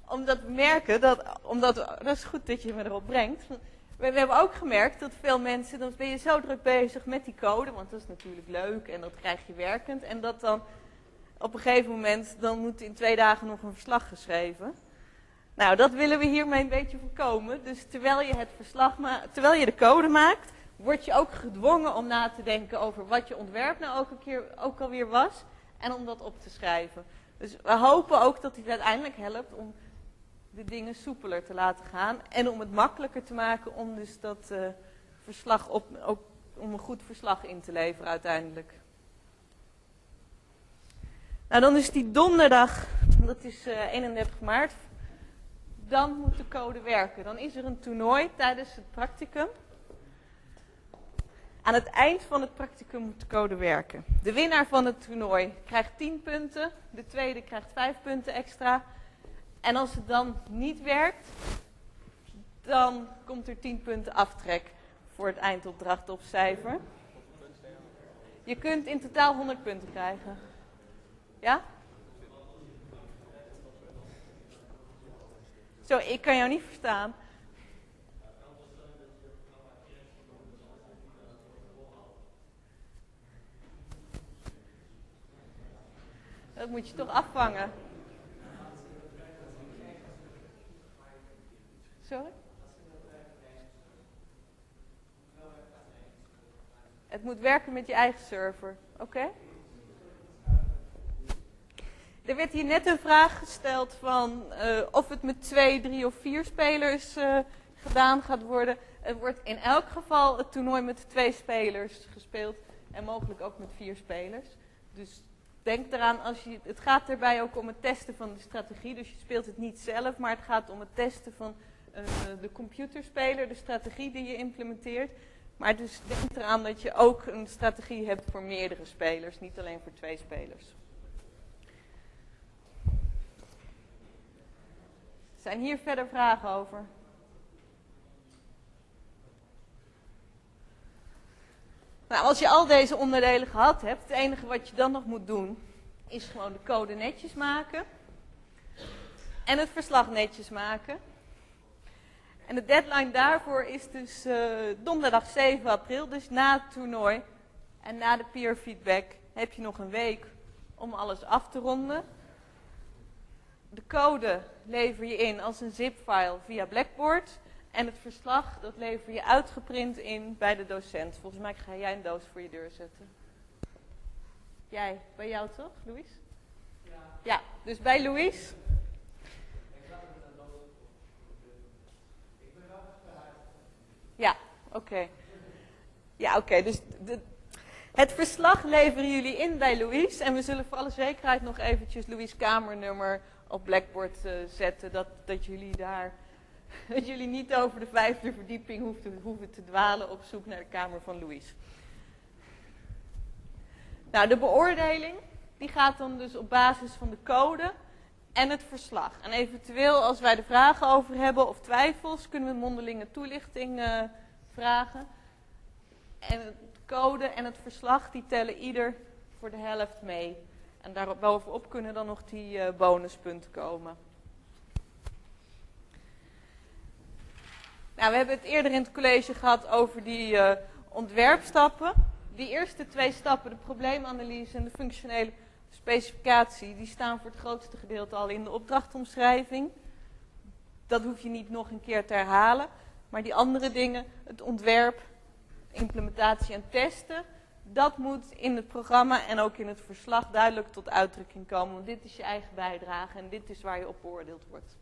omdat we merken dat, omdat, dat is goed dat je me erop brengt. We, we, hebben ook gemerkt dat veel mensen, dan ben je zo druk bezig met die code, want dat is natuurlijk leuk en dat krijg je werkend. En dat dan op een gegeven moment, dan moet in twee dagen nog een verslag geschreven. Nou, dat willen we hiermee een beetje voorkomen. Dus terwijl je het verslag terwijl je de code maakt, word je ook gedwongen om na te denken over wat je ontwerp nou ook, alweer was. En om dat op te schrijven. Dus we hopen ook dat dit uiteindelijk helpt om de dingen soepeler te laten gaan. En om het makkelijker te maken om dus dat uh, verslag op, ook om een goed verslag in te leveren uiteindelijk. Nou, dan is die donderdag, dat is uh, 31 maart, dan moet de code werken. Dan is er een toernooi tijdens het practicum. Aan het eind van het practicum moet de code werken. De winnaar van het toernooi krijgt 10 punten. De tweede krijgt 5 punten extra. En als het dan niet werkt, dan komt er 10 punten aftrek voor het eindopdracht of cijfer. Je kunt in totaal 100 punten krijgen. Ja? Zo, ik kan jou niet verstaan. Dat moet je toch afvangen. Sorry? Het moet werken met je eigen server, oké? Er werd hier net een vraag gesteld van uh, of het met twee, drie of vier spelers uh, gedaan gaat worden. Het wordt in elk geval het toernooi met twee spelers gespeeld en mogelijk ook met vier spelers. Dus denk eraan, als je, het gaat erbij ook om het testen van de strategie. Dus je speelt het niet zelf, maar het gaat om het testen van uh, de computerspeler, de strategie die je implementeert. Maar dus denk eraan dat je ook een strategie hebt voor meerdere spelers, niet alleen voor twee spelers. Zijn hier verder vragen over? Nou, als je al deze onderdelen gehad hebt, het enige wat je dan nog moet doen, is gewoon de code netjes maken. En het verslag netjes maken. En de deadline daarvoor is dus uh, donderdag 7 april, dus na het toernooi en na de peer feedback heb je nog een week om alles af te ronden. De code lever je in als een zip-file via Blackboard. En het verslag, dat lever je uitgeprint in bij de docent. Volgens mij ga jij een doos voor je deur zetten. Jij, bij jou toch, Louis? Ja. Ja, dus bij Louis. Ja, oké. Ja, oké. Dus de, het verslag leveren jullie in bij Louis. En we zullen voor alle zekerheid nog eventjes Louis' kamernummer op Blackboard uh, zetten. Dat, dat jullie daar. (laughs) Dat jullie niet over de vijfde verdieping hoeven, hoeven te dwalen op zoek naar de kamer van Louis. Nou, de beoordeling die gaat dan dus op basis van de code en het verslag. En eventueel, als wij er vragen over hebben of twijfels, kunnen we mondelinge toelichting uh, vragen. En de code en het verslag, die tellen ieder voor de helft mee. En daarbovenop kunnen dan nog die uh, bonuspunten komen. Nou, we hebben het eerder in het college gehad over die uh, ontwerpstappen. Die eerste twee stappen, de probleemanalyse en de functionele specificatie, die staan voor het grootste gedeelte al in de opdrachtomschrijving. Dat hoef je niet nog een keer te herhalen. Maar die andere dingen, het ontwerp, implementatie en testen, dat moet in het programma en ook in het verslag duidelijk tot uitdrukking komen. Want dit is je eigen bijdrage en dit is waar je op beoordeeld wordt.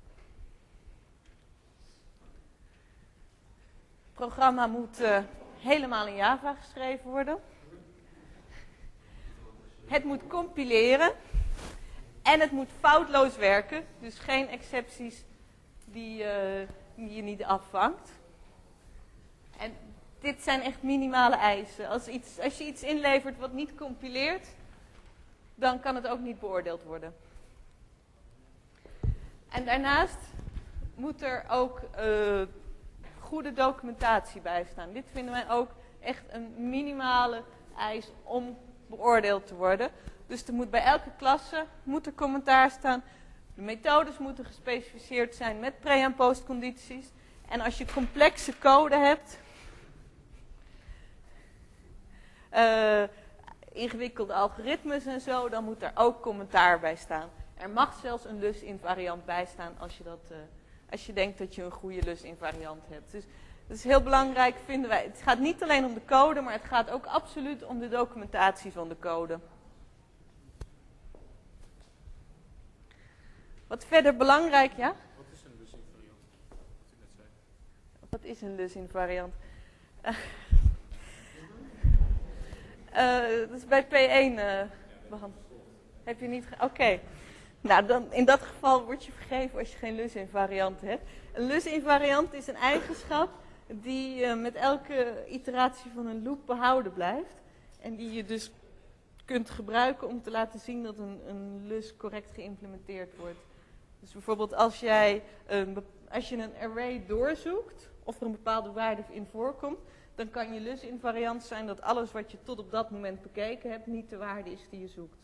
Programma moet uh, helemaal in Java geschreven worden. Het moet compileren. En het moet foutloos werken. Dus geen excepties die, uh, die je niet afvangt. En dit zijn echt minimale eisen. Als, iets, als je iets inlevert wat niet compileert, dan kan het ook niet beoordeeld worden. En daarnaast moet er ook uh, goede documentatie bij staan. Dit vinden wij ook echt een minimale eis om beoordeeld te worden. Dus er moet bij elke klasse moet er commentaar staan. De methodes moeten gespecificeerd zijn met pre- en postcondities. En als je complexe code hebt, uh, ingewikkelde algoritmes en zo, dan moet er ook commentaar bij staan. Er mag zelfs een lus-invariant bij staan als je, dat, uh, als je denkt dat je een goede lus-invariant hebt. Dus dat is heel belangrijk, vinden wij. Het gaat niet alleen om de code, maar het gaat ook absoluut om de documentatie van de code. Wat verder belangrijk, ja? Wat is een lus-invariant? Wat u net zei. Wat is een lus-invariant? Uh, (laughs) uh, dat is bij P1 uh, behandeld. Heb je niet... Oké. Okay. Nou, in dat geval word je vergeven als je geen lus-invariant hebt. Een lus-invariant is een eigenschap die uh, met elke iteratie van een loop behouden blijft. En die je dus kunt gebruiken om te laten zien dat een, een lus correct geïmplementeerd wordt. Dus bijvoorbeeld als, jij, een, als je een array doorzoekt, of er een bepaalde waarde in voorkomt, dan kan je lus invariant zijn dat alles wat je tot op dat moment bekeken hebt, niet de waarde is die je zoekt.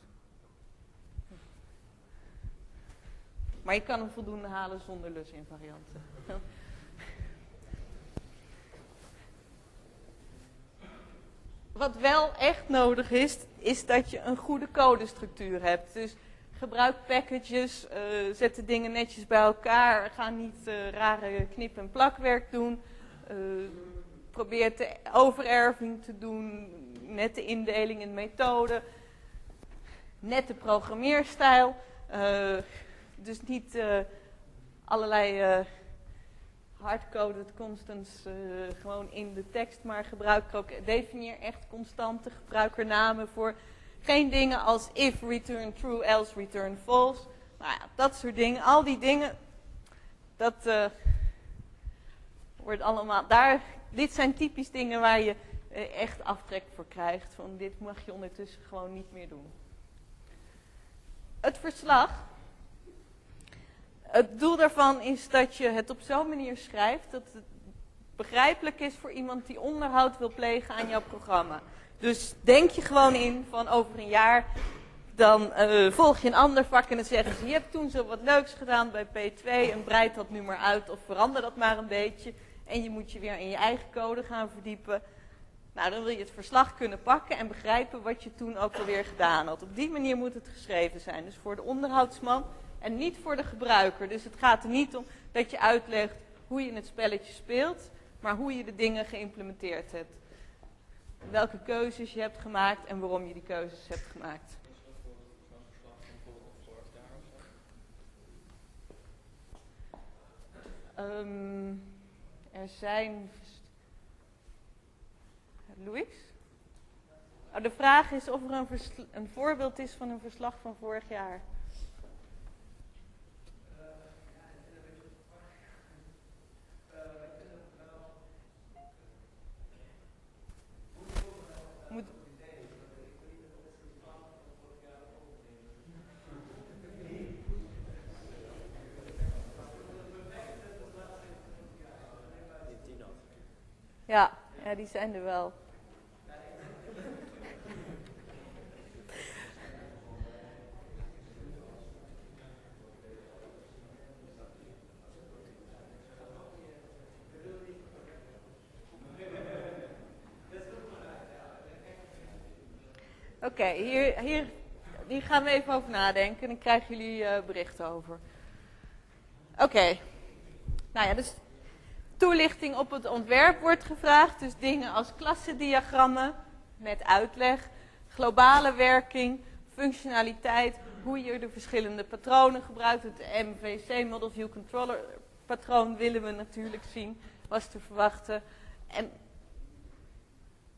Maar je kan hem voldoende halen zonder lus invarianten. Wat wel echt nodig is, is dat je een goede codestructuur hebt. Dus gebruik packages, uh, zet de dingen netjes bij elkaar. Ga niet uh, rare knip- en plakwerk doen. Uh, probeer de overerving te doen, nette indeling in methode. Nette programmeerstijl. Dus niet allerlei hardcoded constants uh, gewoon in de tekst, maar gebruik ook, definieer echt constante gebruikernamen voor geen dingen als if return true, else return false. Nou ja, dat soort dingen, al die dingen, dat wordt allemaal, daar, dit zijn typisch dingen waar je echt aftrek voor krijgt, van dit mag je ondertussen gewoon niet meer doen. Het verslag, het doel daarvan is dat je het op zo'n manier schrijft dat het begrijpelijk is voor iemand die onderhoud wil plegen aan jouw programma. Dus denk je gewoon in van over een jaar, dan uh, volg je een ander vak en dan zeggen ze, je hebt toen zo wat leuks gedaan bij P2 en breid dat nu maar uit of verander dat maar een beetje. En je moet je weer in je eigen code gaan verdiepen. Nou, dan wil je het verslag kunnen pakken en begrijpen wat je toen ook alweer gedaan had. Op die manier moet het geschreven zijn. Dus voor de onderhoudsman en niet voor de gebruiker. Dus het gaat er niet om dat je uitlegt hoe je het spelletje speelt, maar hoe je de dingen geïmplementeerd hebt. Welke keuzes je hebt gemaakt en waarom je die keuzes hebt gemaakt. Is er zijn. Louis? Oh, de vraag is of er een, een voorbeeld is van een verslag van vorig jaar. Die zijn er wel. Oké, hier, hier, hier gaan we even over nadenken en dan krijgen jullie eh, bericht over. Oké, nou ja, dus toelichting op het ontwerp wordt gevraagd. Dus dingen als klassediagrammen met uitleg, globale werking, functionaliteit, hoe je de verschillende patronen gebruikt. Het MVC, Model View Controller patroon willen we natuurlijk zien, was te verwachten. En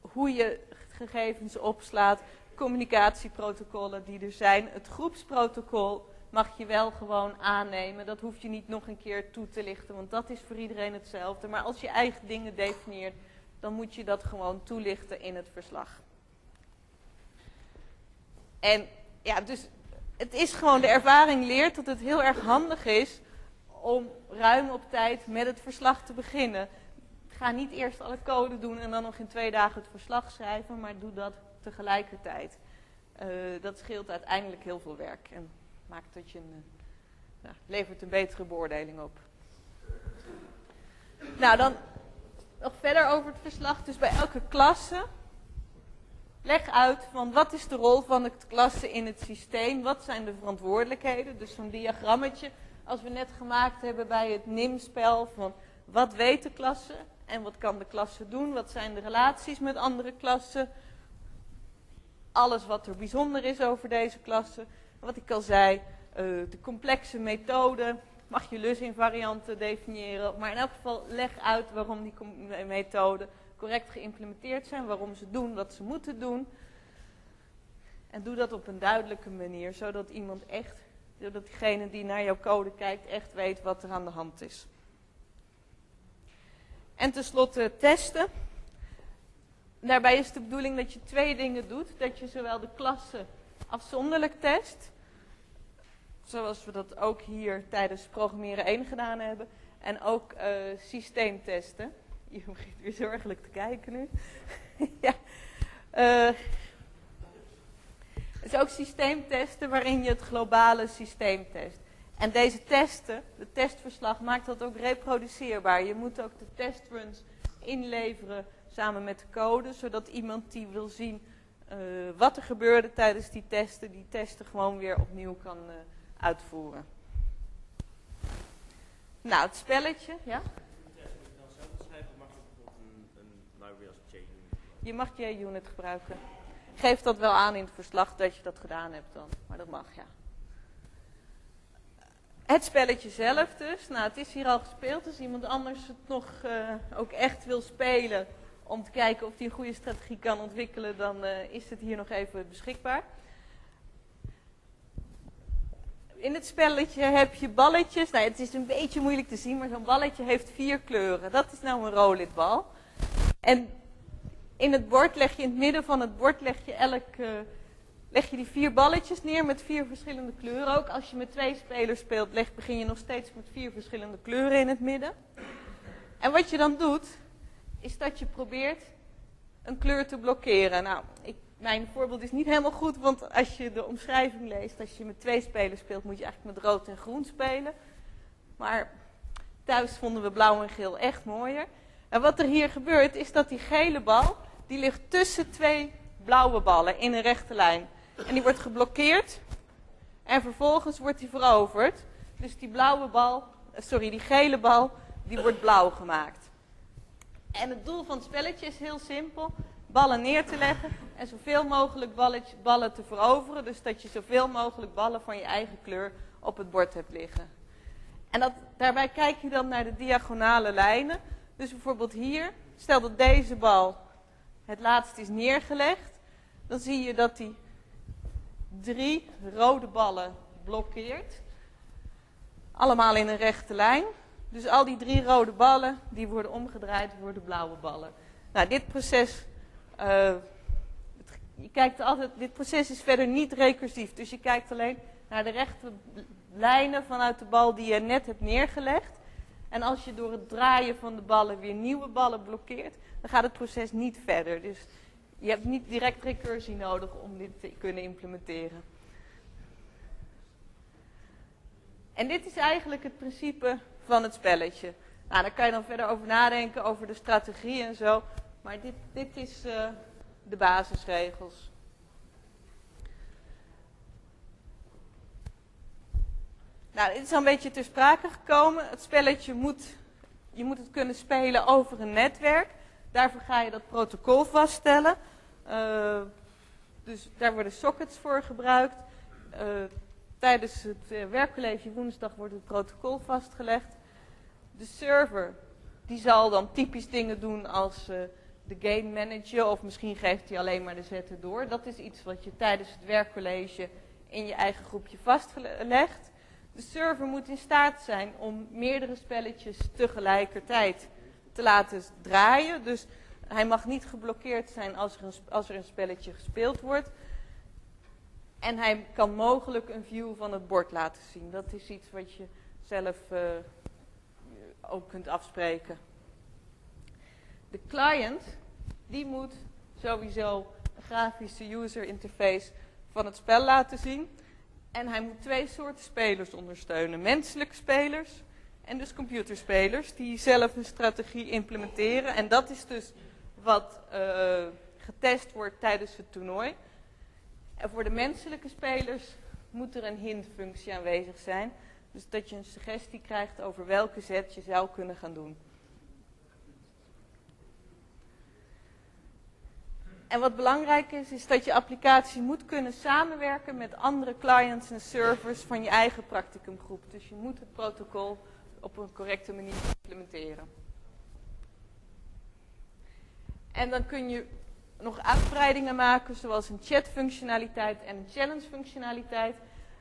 hoe je gegevens opslaat, communicatieprotocollen die er zijn. Het groepsprotocol mag je wel gewoon aannemen. Dat hoef je niet nog een keer toe te lichten, want dat is voor iedereen hetzelfde. Maar als je eigen dingen definieert, dan moet je dat gewoon toelichten in het verslag. En ja, dus het is gewoon, de ervaring leert dat het heel erg handig is om ruim op tijd met het verslag te beginnen. Ga niet eerst alle code doen en dan nog in twee dagen het verslag schrijven, maar doe dat tegelijkertijd. Eh, dat scheelt uiteindelijk heel veel werk en maakt dat je een, eh, ja, levert een betere beoordeling op. Nou, dan nog verder over het verslag. Dus bij elke klasse leg uit van wat is de rol van de klasse in het systeem, wat zijn de verantwoordelijkheden. Dus zo'n diagrammetje als we net gemaakt hebben bij het NIM-spel van wat weet de klasse en wat kan de klasse doen, wat zijn de relaties met andere klassen, alles wat er bijzonder is over deze klasse. Wat ik al zei, eh, de complexe methode, mag je lusinvarianten definiëren, maar in elk geval leg uit waarom die methoden correct geïmplementeerd zijn, waarom ze doen wat ze moeten doen. En doe dat op een duidelijke manier, zodat iemand echt, zodat diegene die naar jouw code kijkt, echt weet wat er aan de hand is. En tenslotte testen. Daarbij is de bedoeling dat je twee dingen doet. Dat je zowel de klasse afzonderlijk test, zoals we dat ook hier tijdens programmeren 1 gedaan hebben, en ook eh, systeemtesten. (laughs) Je begint weer zorgelijk te kijken nu. (laughs) ja. Eh, het is ook systeemtesten waarin je het globale systeem test. En deze testen, het testverslag, maakt dat ook reproduceerbaar. Je moet ook de testruns inleveren samen met de code, zodat iemand die wil zien wat er gebeurde tijdens die testen, die testen gewoon weer opnieuw kan eh, uitvoeren. Nou, het spelletje, ja? Je mag je bijvoorbeeld een, een library als JUnit Je mag JUnit gebruiken. Geef dat wel aan in het verslag dat je dat gedaan hebt dan. Maar dat mag, ja. Het spelletje zelf dus. Nou, het is hier al gespeeld. Als iemand anders het nog eh, ook echt wil spelen... om te kijken of hij een goede strategie kan ontwikkelen... dan eh, is het hier nog even beschikbaar. In het spelletje heb je balletjes. Nou, het is een beetje moeilijk te zien, maar zo'n balletje heeft vier kleuren. Dat is nou een rolitbal. En in het bord leg je in het midden van het bord leg je elk, eh, leg je die vier balletjes neer met vier verschillende kleuren. Ook als je met twee spelers speelt, leg, begin je nog steeds met vier verschillende kleuren in het midden. En wat je dan doet, is dat je probeert een kleur te blokkeren. Nou, ik, mijn voorbeeld is niet helemaal goed, want als je de omschrijving leest, als je met twee spelers speelt, moet je eigenlijk met rood en groen spelen. Maar thuis vonden we blauw en geel echt mooier. En wat er hier gebeurt, is dat die gele bal, die ligt tussen twee blauwe ballen in een rechte lijn. En die wordt geblokkeerd en vervolgens wordt die veroverd. Dus die blauwe bal, eh, sorry, die gele bal, die wordt blauw gemaakt. En het doel van het spelletje is heel simpel. Ballen neer te leggen en zoveel mogelijk ballen te veroveren. Dus dat je zoveel mogelijk ballen van je eigen kleur op het bord hebt liggen. En dat, daarbij kijk je dan naar de diagonale lijnen. Dus bijvoorbeeld hier, stel dat deze bal het laatst is neergelegd. Dan zie je dat die drie rode ballen blokkeert. Allemaal in een rechte lijn. Dus al die drie rode ballen, die worden omgedraaid, worden blauwe ballen. Nou, dit proces, eh, je kijkt altijd, dit proces is verder niet recursief. Dus je kijkt alleen naar de rechte lijnen vanuit de bal die je net hebt neergelegd. En als je door het draaien van de ballen weer nieuwe ballen blokkeert, dan gaat het proces niet verder. Dus je hebt niet direct recursie nodig om dit te kunnen implementeren. En dit is eigenlijk het principe van het spelletje. Nou, daar kan je dan verder over nadenken, over de strategie en zo. Maar dit, dit is eh, de basisregels. Nou, dit is al een beetje ter sprake gekomen. Het spelletje moet, je moet het kunnen spelen over een netwerk. Daarvoor ga je dat protocol vaststellen. Eh, dus daar worden sockets voor gebruikt. Eh, tijdens het werkcollege woensdag wordt het protocol vastgelegd. De server die zal dan typisch dingen doen als eh, de game manager of misschien geeft hij alleen maar de zetten door. Dat is iets wat je tijdens het werkcollege in je eigen groepje vastlegt. De server moet in staat zijn om meerdere spelletjes tegelijkertijd te laten draaien. Dus hij mag niet geblokkeerd zijn als er een, als er een spelletje gespeeld wordt. En hij kan mogelijk een view van het bord laten zien. Dat is iets wat je zelf eh, ook kunt afspreken. De client, die moet sowieso een grafische user interface van het spel laten zien. En hij moet twee soorten spelers ondersteunen. Menselijke spelers en dus computerspelers die zelf een strategie implementeren. En dat is dus wat eh, getest wordt tijdens het toernooi. En voor de menselijke spelers moet er een hint-functie aanwezig zijn. Dus dat je een suggestie krijgt over welke zet je zou kunnen gaan doen. En wat belangrijk is, is dat je applicatie moet kunnen samenwerken met andere clients en servers van je eigen practicumgroep. Dus je moet het protocol op een correcte manier implementeren. En dan kun je nog uitbreidingen maken, zoals een chat-functionaliteit en een challenge-functionaliteit.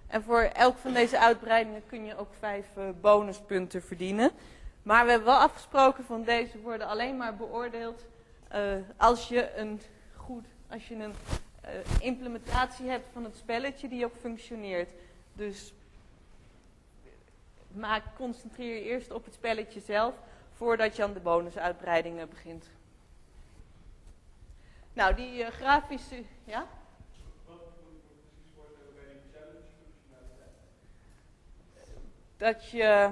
En voor elk van deze uitbreidingen kun je ook vijf eh, bonuspunten verdienen. Maar we hebben wel afgesproken van deze worden alleen maar beoordeeld eh, als je een goed, als je een eh, implementatie hebt van het spelletje die ook functioneert. Dus maak, concentreer je eerst op het spelletje zelf voordat je aan de bonusuitbreidingen begint. Nou, die grafische, ja? Dat je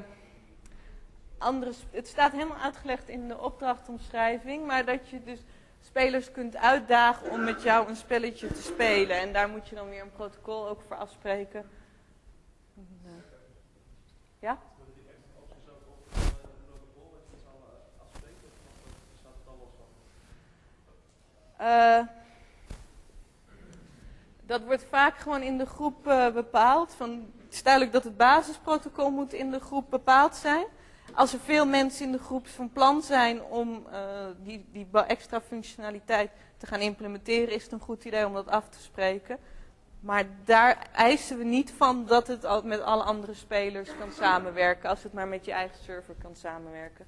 andere, het staat helemaal uitgelegd in de opdrachtomschrijving, maar dat je dus spelers kunt uitdagen om met jou een spelletje te spelen. En daar moet je dan weer een protocol ook voor afspreken. Ja? Eh, dat wordt vaak gewoon in de groep eh, bepaald. Van, is duidelijk dat het basisprotocol moet in de groep bepaald zijn. Als er veel mensen in de groep van plan zijn om eh, die, die extra functionaliteit te gaan implementeren, is het een goed idee om dat af te spreken. Maar daar eisen we niet van dat het met alle andere spelers kan samenwerken, als het maar met je eigen server kan samenwerken.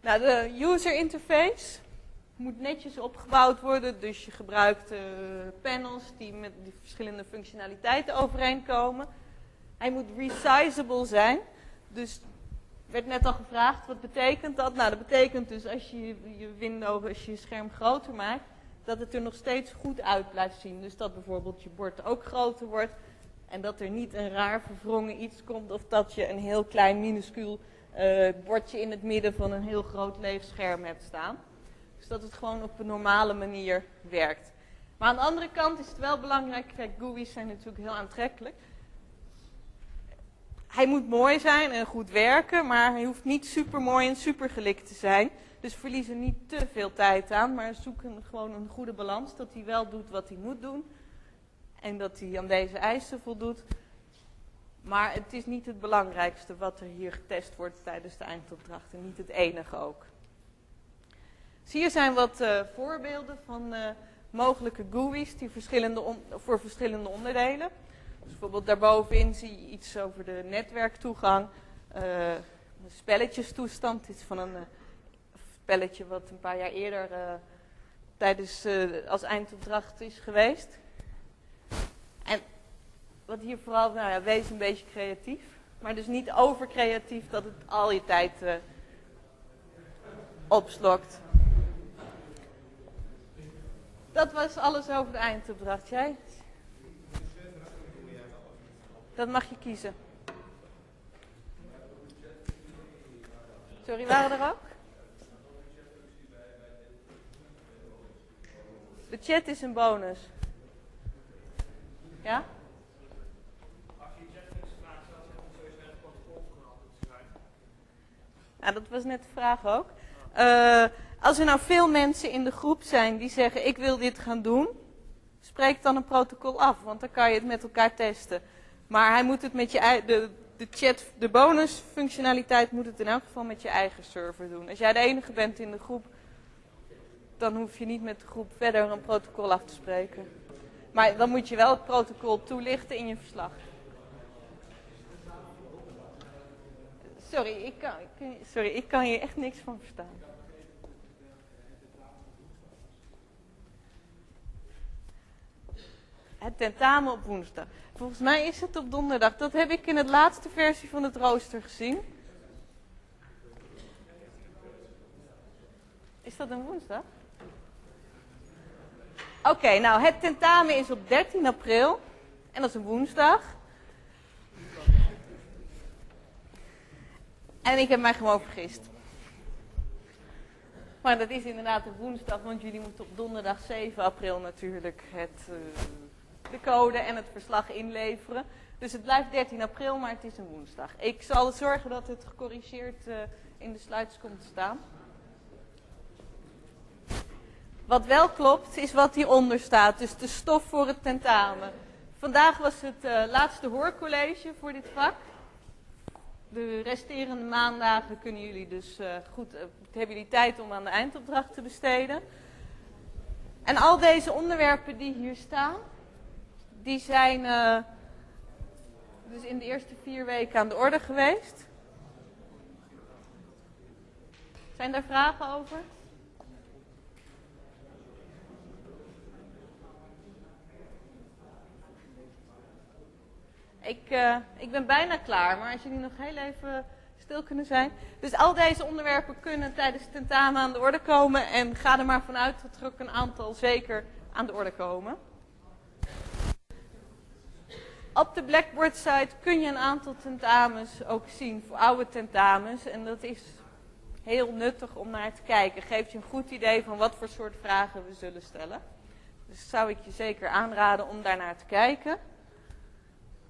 Nou, de user interface moet netjes opgebouwd worden. Dus je gebruikt eh, panels die met die verschillende functionaliteiten overeenkomen. Hij moet resizable zijn. Dus werd net al gevraagd, wat betekent dat? Nou, dat betekent dus als je je window, als je scherm groter maakt, dat het er nog steeds goed uit blijft zien. Dus dat bijvoorbeeld je bord ook groter wordt en dat er niet een raar verwrongen iets komt of dat je een heel klein minuscuul eh, bordje in het midden van een heel groot leeg scherm hebt staan. Dus dat het gewoon op een normale manier werkt. Maar aan de andere kant is het wel belangrijk, kijk, GUI's zijn natuurlijk heel aantrekkelijk. Hij moet mooi zijn en goed werken, maar hij hoeft niet super mooi en super gelikt te zijn. Dus verlies er niet te veel tijd aan, maar zoek een, gewoon een goede balans. Dat hij wel doet wat hij moet doen. En dat hij aan deze eisen voldoet. Maar het is niet het belangrijkste wat er hier getest wordt tijdens de eindopdracht. En niet het enige ook. Dus hier zijn wat uh, voorbeelden van uh, mogelijke GUI's die verschillende voor verschillende onderdelen. Dus bijvoorbeeld daarbovenin zie je iets over de netwerktoegang. Uh, een spelletjestoestand. Is van een spelletje wat een paar jaar eerder tijdens, als eindopdracht is geweest. En wat hier vooral, nou ja, wees een beetje creatief. Maar dus niet overcreatief dat het al je tijd uh, opslokt. Dat was alles over de eindopdracht. Jij? Dat mag je kiezen. Sorry, waren er ook? De chat is een bonus. Ja? Ja, dat was net de vraag ook. Uh, als er nou veel mensen in de groep zijn die zeggen ik wil dit gaan doen, spreek dan een protocol af, want dan kan je het met elkaar testen. Maar hij moet het met je de, de chat, de bonusfunctionaliteit moet het in elk geval met je eigen server doen. Als jij de enige bent in de groep, dan hoef je niet met de groep verder een protocol af te spreken. Maar dan moet je wel het protocol toelichten in je verslag. Sorry, ik kan, sorry, ik kan hier echt niks van verstaan. Het tentamen op woensdag. Volgens mij is het op donderdag. Dat heb ik in de laatste versie van het rooster gezien. Is dat een woensdag? Oké, nou het tentamen is op 13 april. En dat is een woensdag. En ik heb mij gewoon vergist. Maar dat is inderdaad een woensdag, want jullie moeten op donderdag 7 april natuurlijk het, uh, de code en het verslag inleveren. Dus het blijft 13 april, maar het is een woensdag. Ik zal zorgen dat het gecorrigeerd uh, in de slides komt te staan. Wat wel klopt, is wat hieronder staat. Dus de stof voor het tentamen. Vandaag was het uh, laatste hoorcollege voor dit vak. De resterende maandagen kunnen jullie dus uh, goed, hebben jullie tijd om aan de eindopdracht te besteden. En al deze onderwerpen die hier staan, die zijn dus in de eerste vier weken aan de orde geweest. Zijn daar vragen over? Ik, uh, ik ben bijna klaar, maar als jullie nog heel even stil kunnen zijn. Dus al deze onderwerpen kunnen tijdens het tentamen aan de orde komen. En ga er maar vanuit dat er ook een aantal zeker aan de orde komen. Op de Blackboard site kun je een aantal tentamens ook zien voor oude tentamens. En dat is heel nuttig om naar te kijken. Geeft je een goed idee van wat voor soort vragen we zullen stellen. Dus zou ik je zeker aanraden om daar naar te kijken.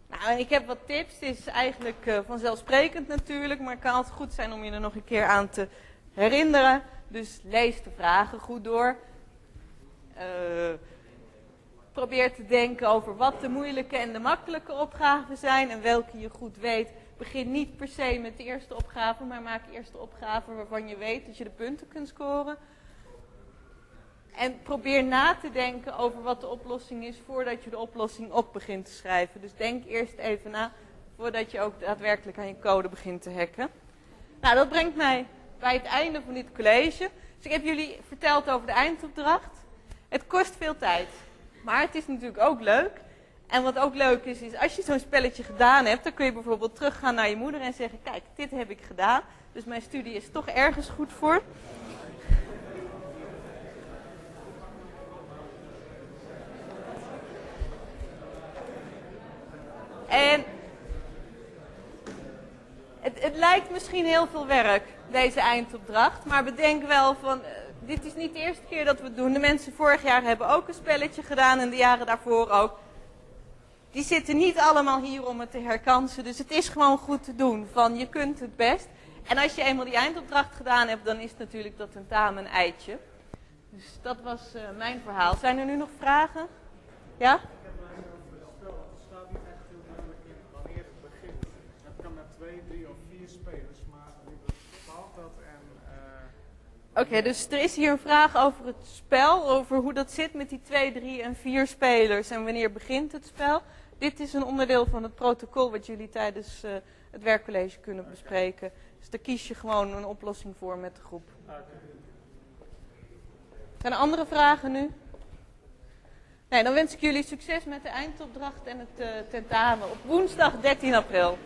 Nou, ik heb wat tips. Het is eigenlijk uh, vanzelfsprekend natuurlijk, maar het kan altijd goed zijn om je er nog een keer aan te herinneren. Dus lees de vragen goed door. Uh, probeer te denken over wat de moeilijke en de makkelijke opgaven zijn en welke je goed weet. Begin niet per se met de eerste opgave, maar maak eerst de opgave waarvan je weet dat je de punten kunt scoren. En probeer na te denken over wat de oplossing is voordat je de oplossing op begint te schrijven. Dus denk eerst even na voordat je ook daadwerkelijk aan je code begint te hacken. Nou, dat brengt mij bij het einde van dit college. Dus ik heb jullie verteld over de eindopdracht. Het kost veel tijd, maar het is natuurlijk ook leuk. En wat ook leuk is, is als je zo'n spelletje gedaan hebt, dan kun je bijvoorbeeld teruggaan naar je moeder en zeggen, kijk, dit heb ik gedaan. Dus mijn studie is toch ergens goed voor. En, Het, het lijkt misschien heel veel werk, deze eindopdracht. Maar bedenk wel van, eh, dit is niet de eerste keer dat we het doen. De mensen vorig jaar hebben ook een spelletje gedaan en de jaren daarvoor ook. Die zitten niet allemaal hier om het te herkansen. Dus het is gewoon goed te doen. Van, je kunt het best. En als je eenmaal die eindopdracht gedaan hebt, dan is natuurlijk dat tentamen een eitje. Dus dat was eh, mijn verhaal. Zijn er nu nog vragen? Ja? Ik heb een spel. Het staat niet echt heel duidelijk in wanneer het begint. Het kan met twee, drie of vier spelers, maar wie bepaalt dat en... Oké, dus er is hier een vraag over het spel, over hoe dat zit met die twee, drie en vier spelers en wanneer begint het spel. Dit is een onderdeel van het protocol wat jullie tijdens eh, het werkcollege kunnen bespreken. Dus daar kies je gewoon een oplossing voor met de groep. Zijn er andere vragen nu? Nee, dan wens ik jullie succes met de eindopdracht en het eh, tentamen op woensdag 13 april.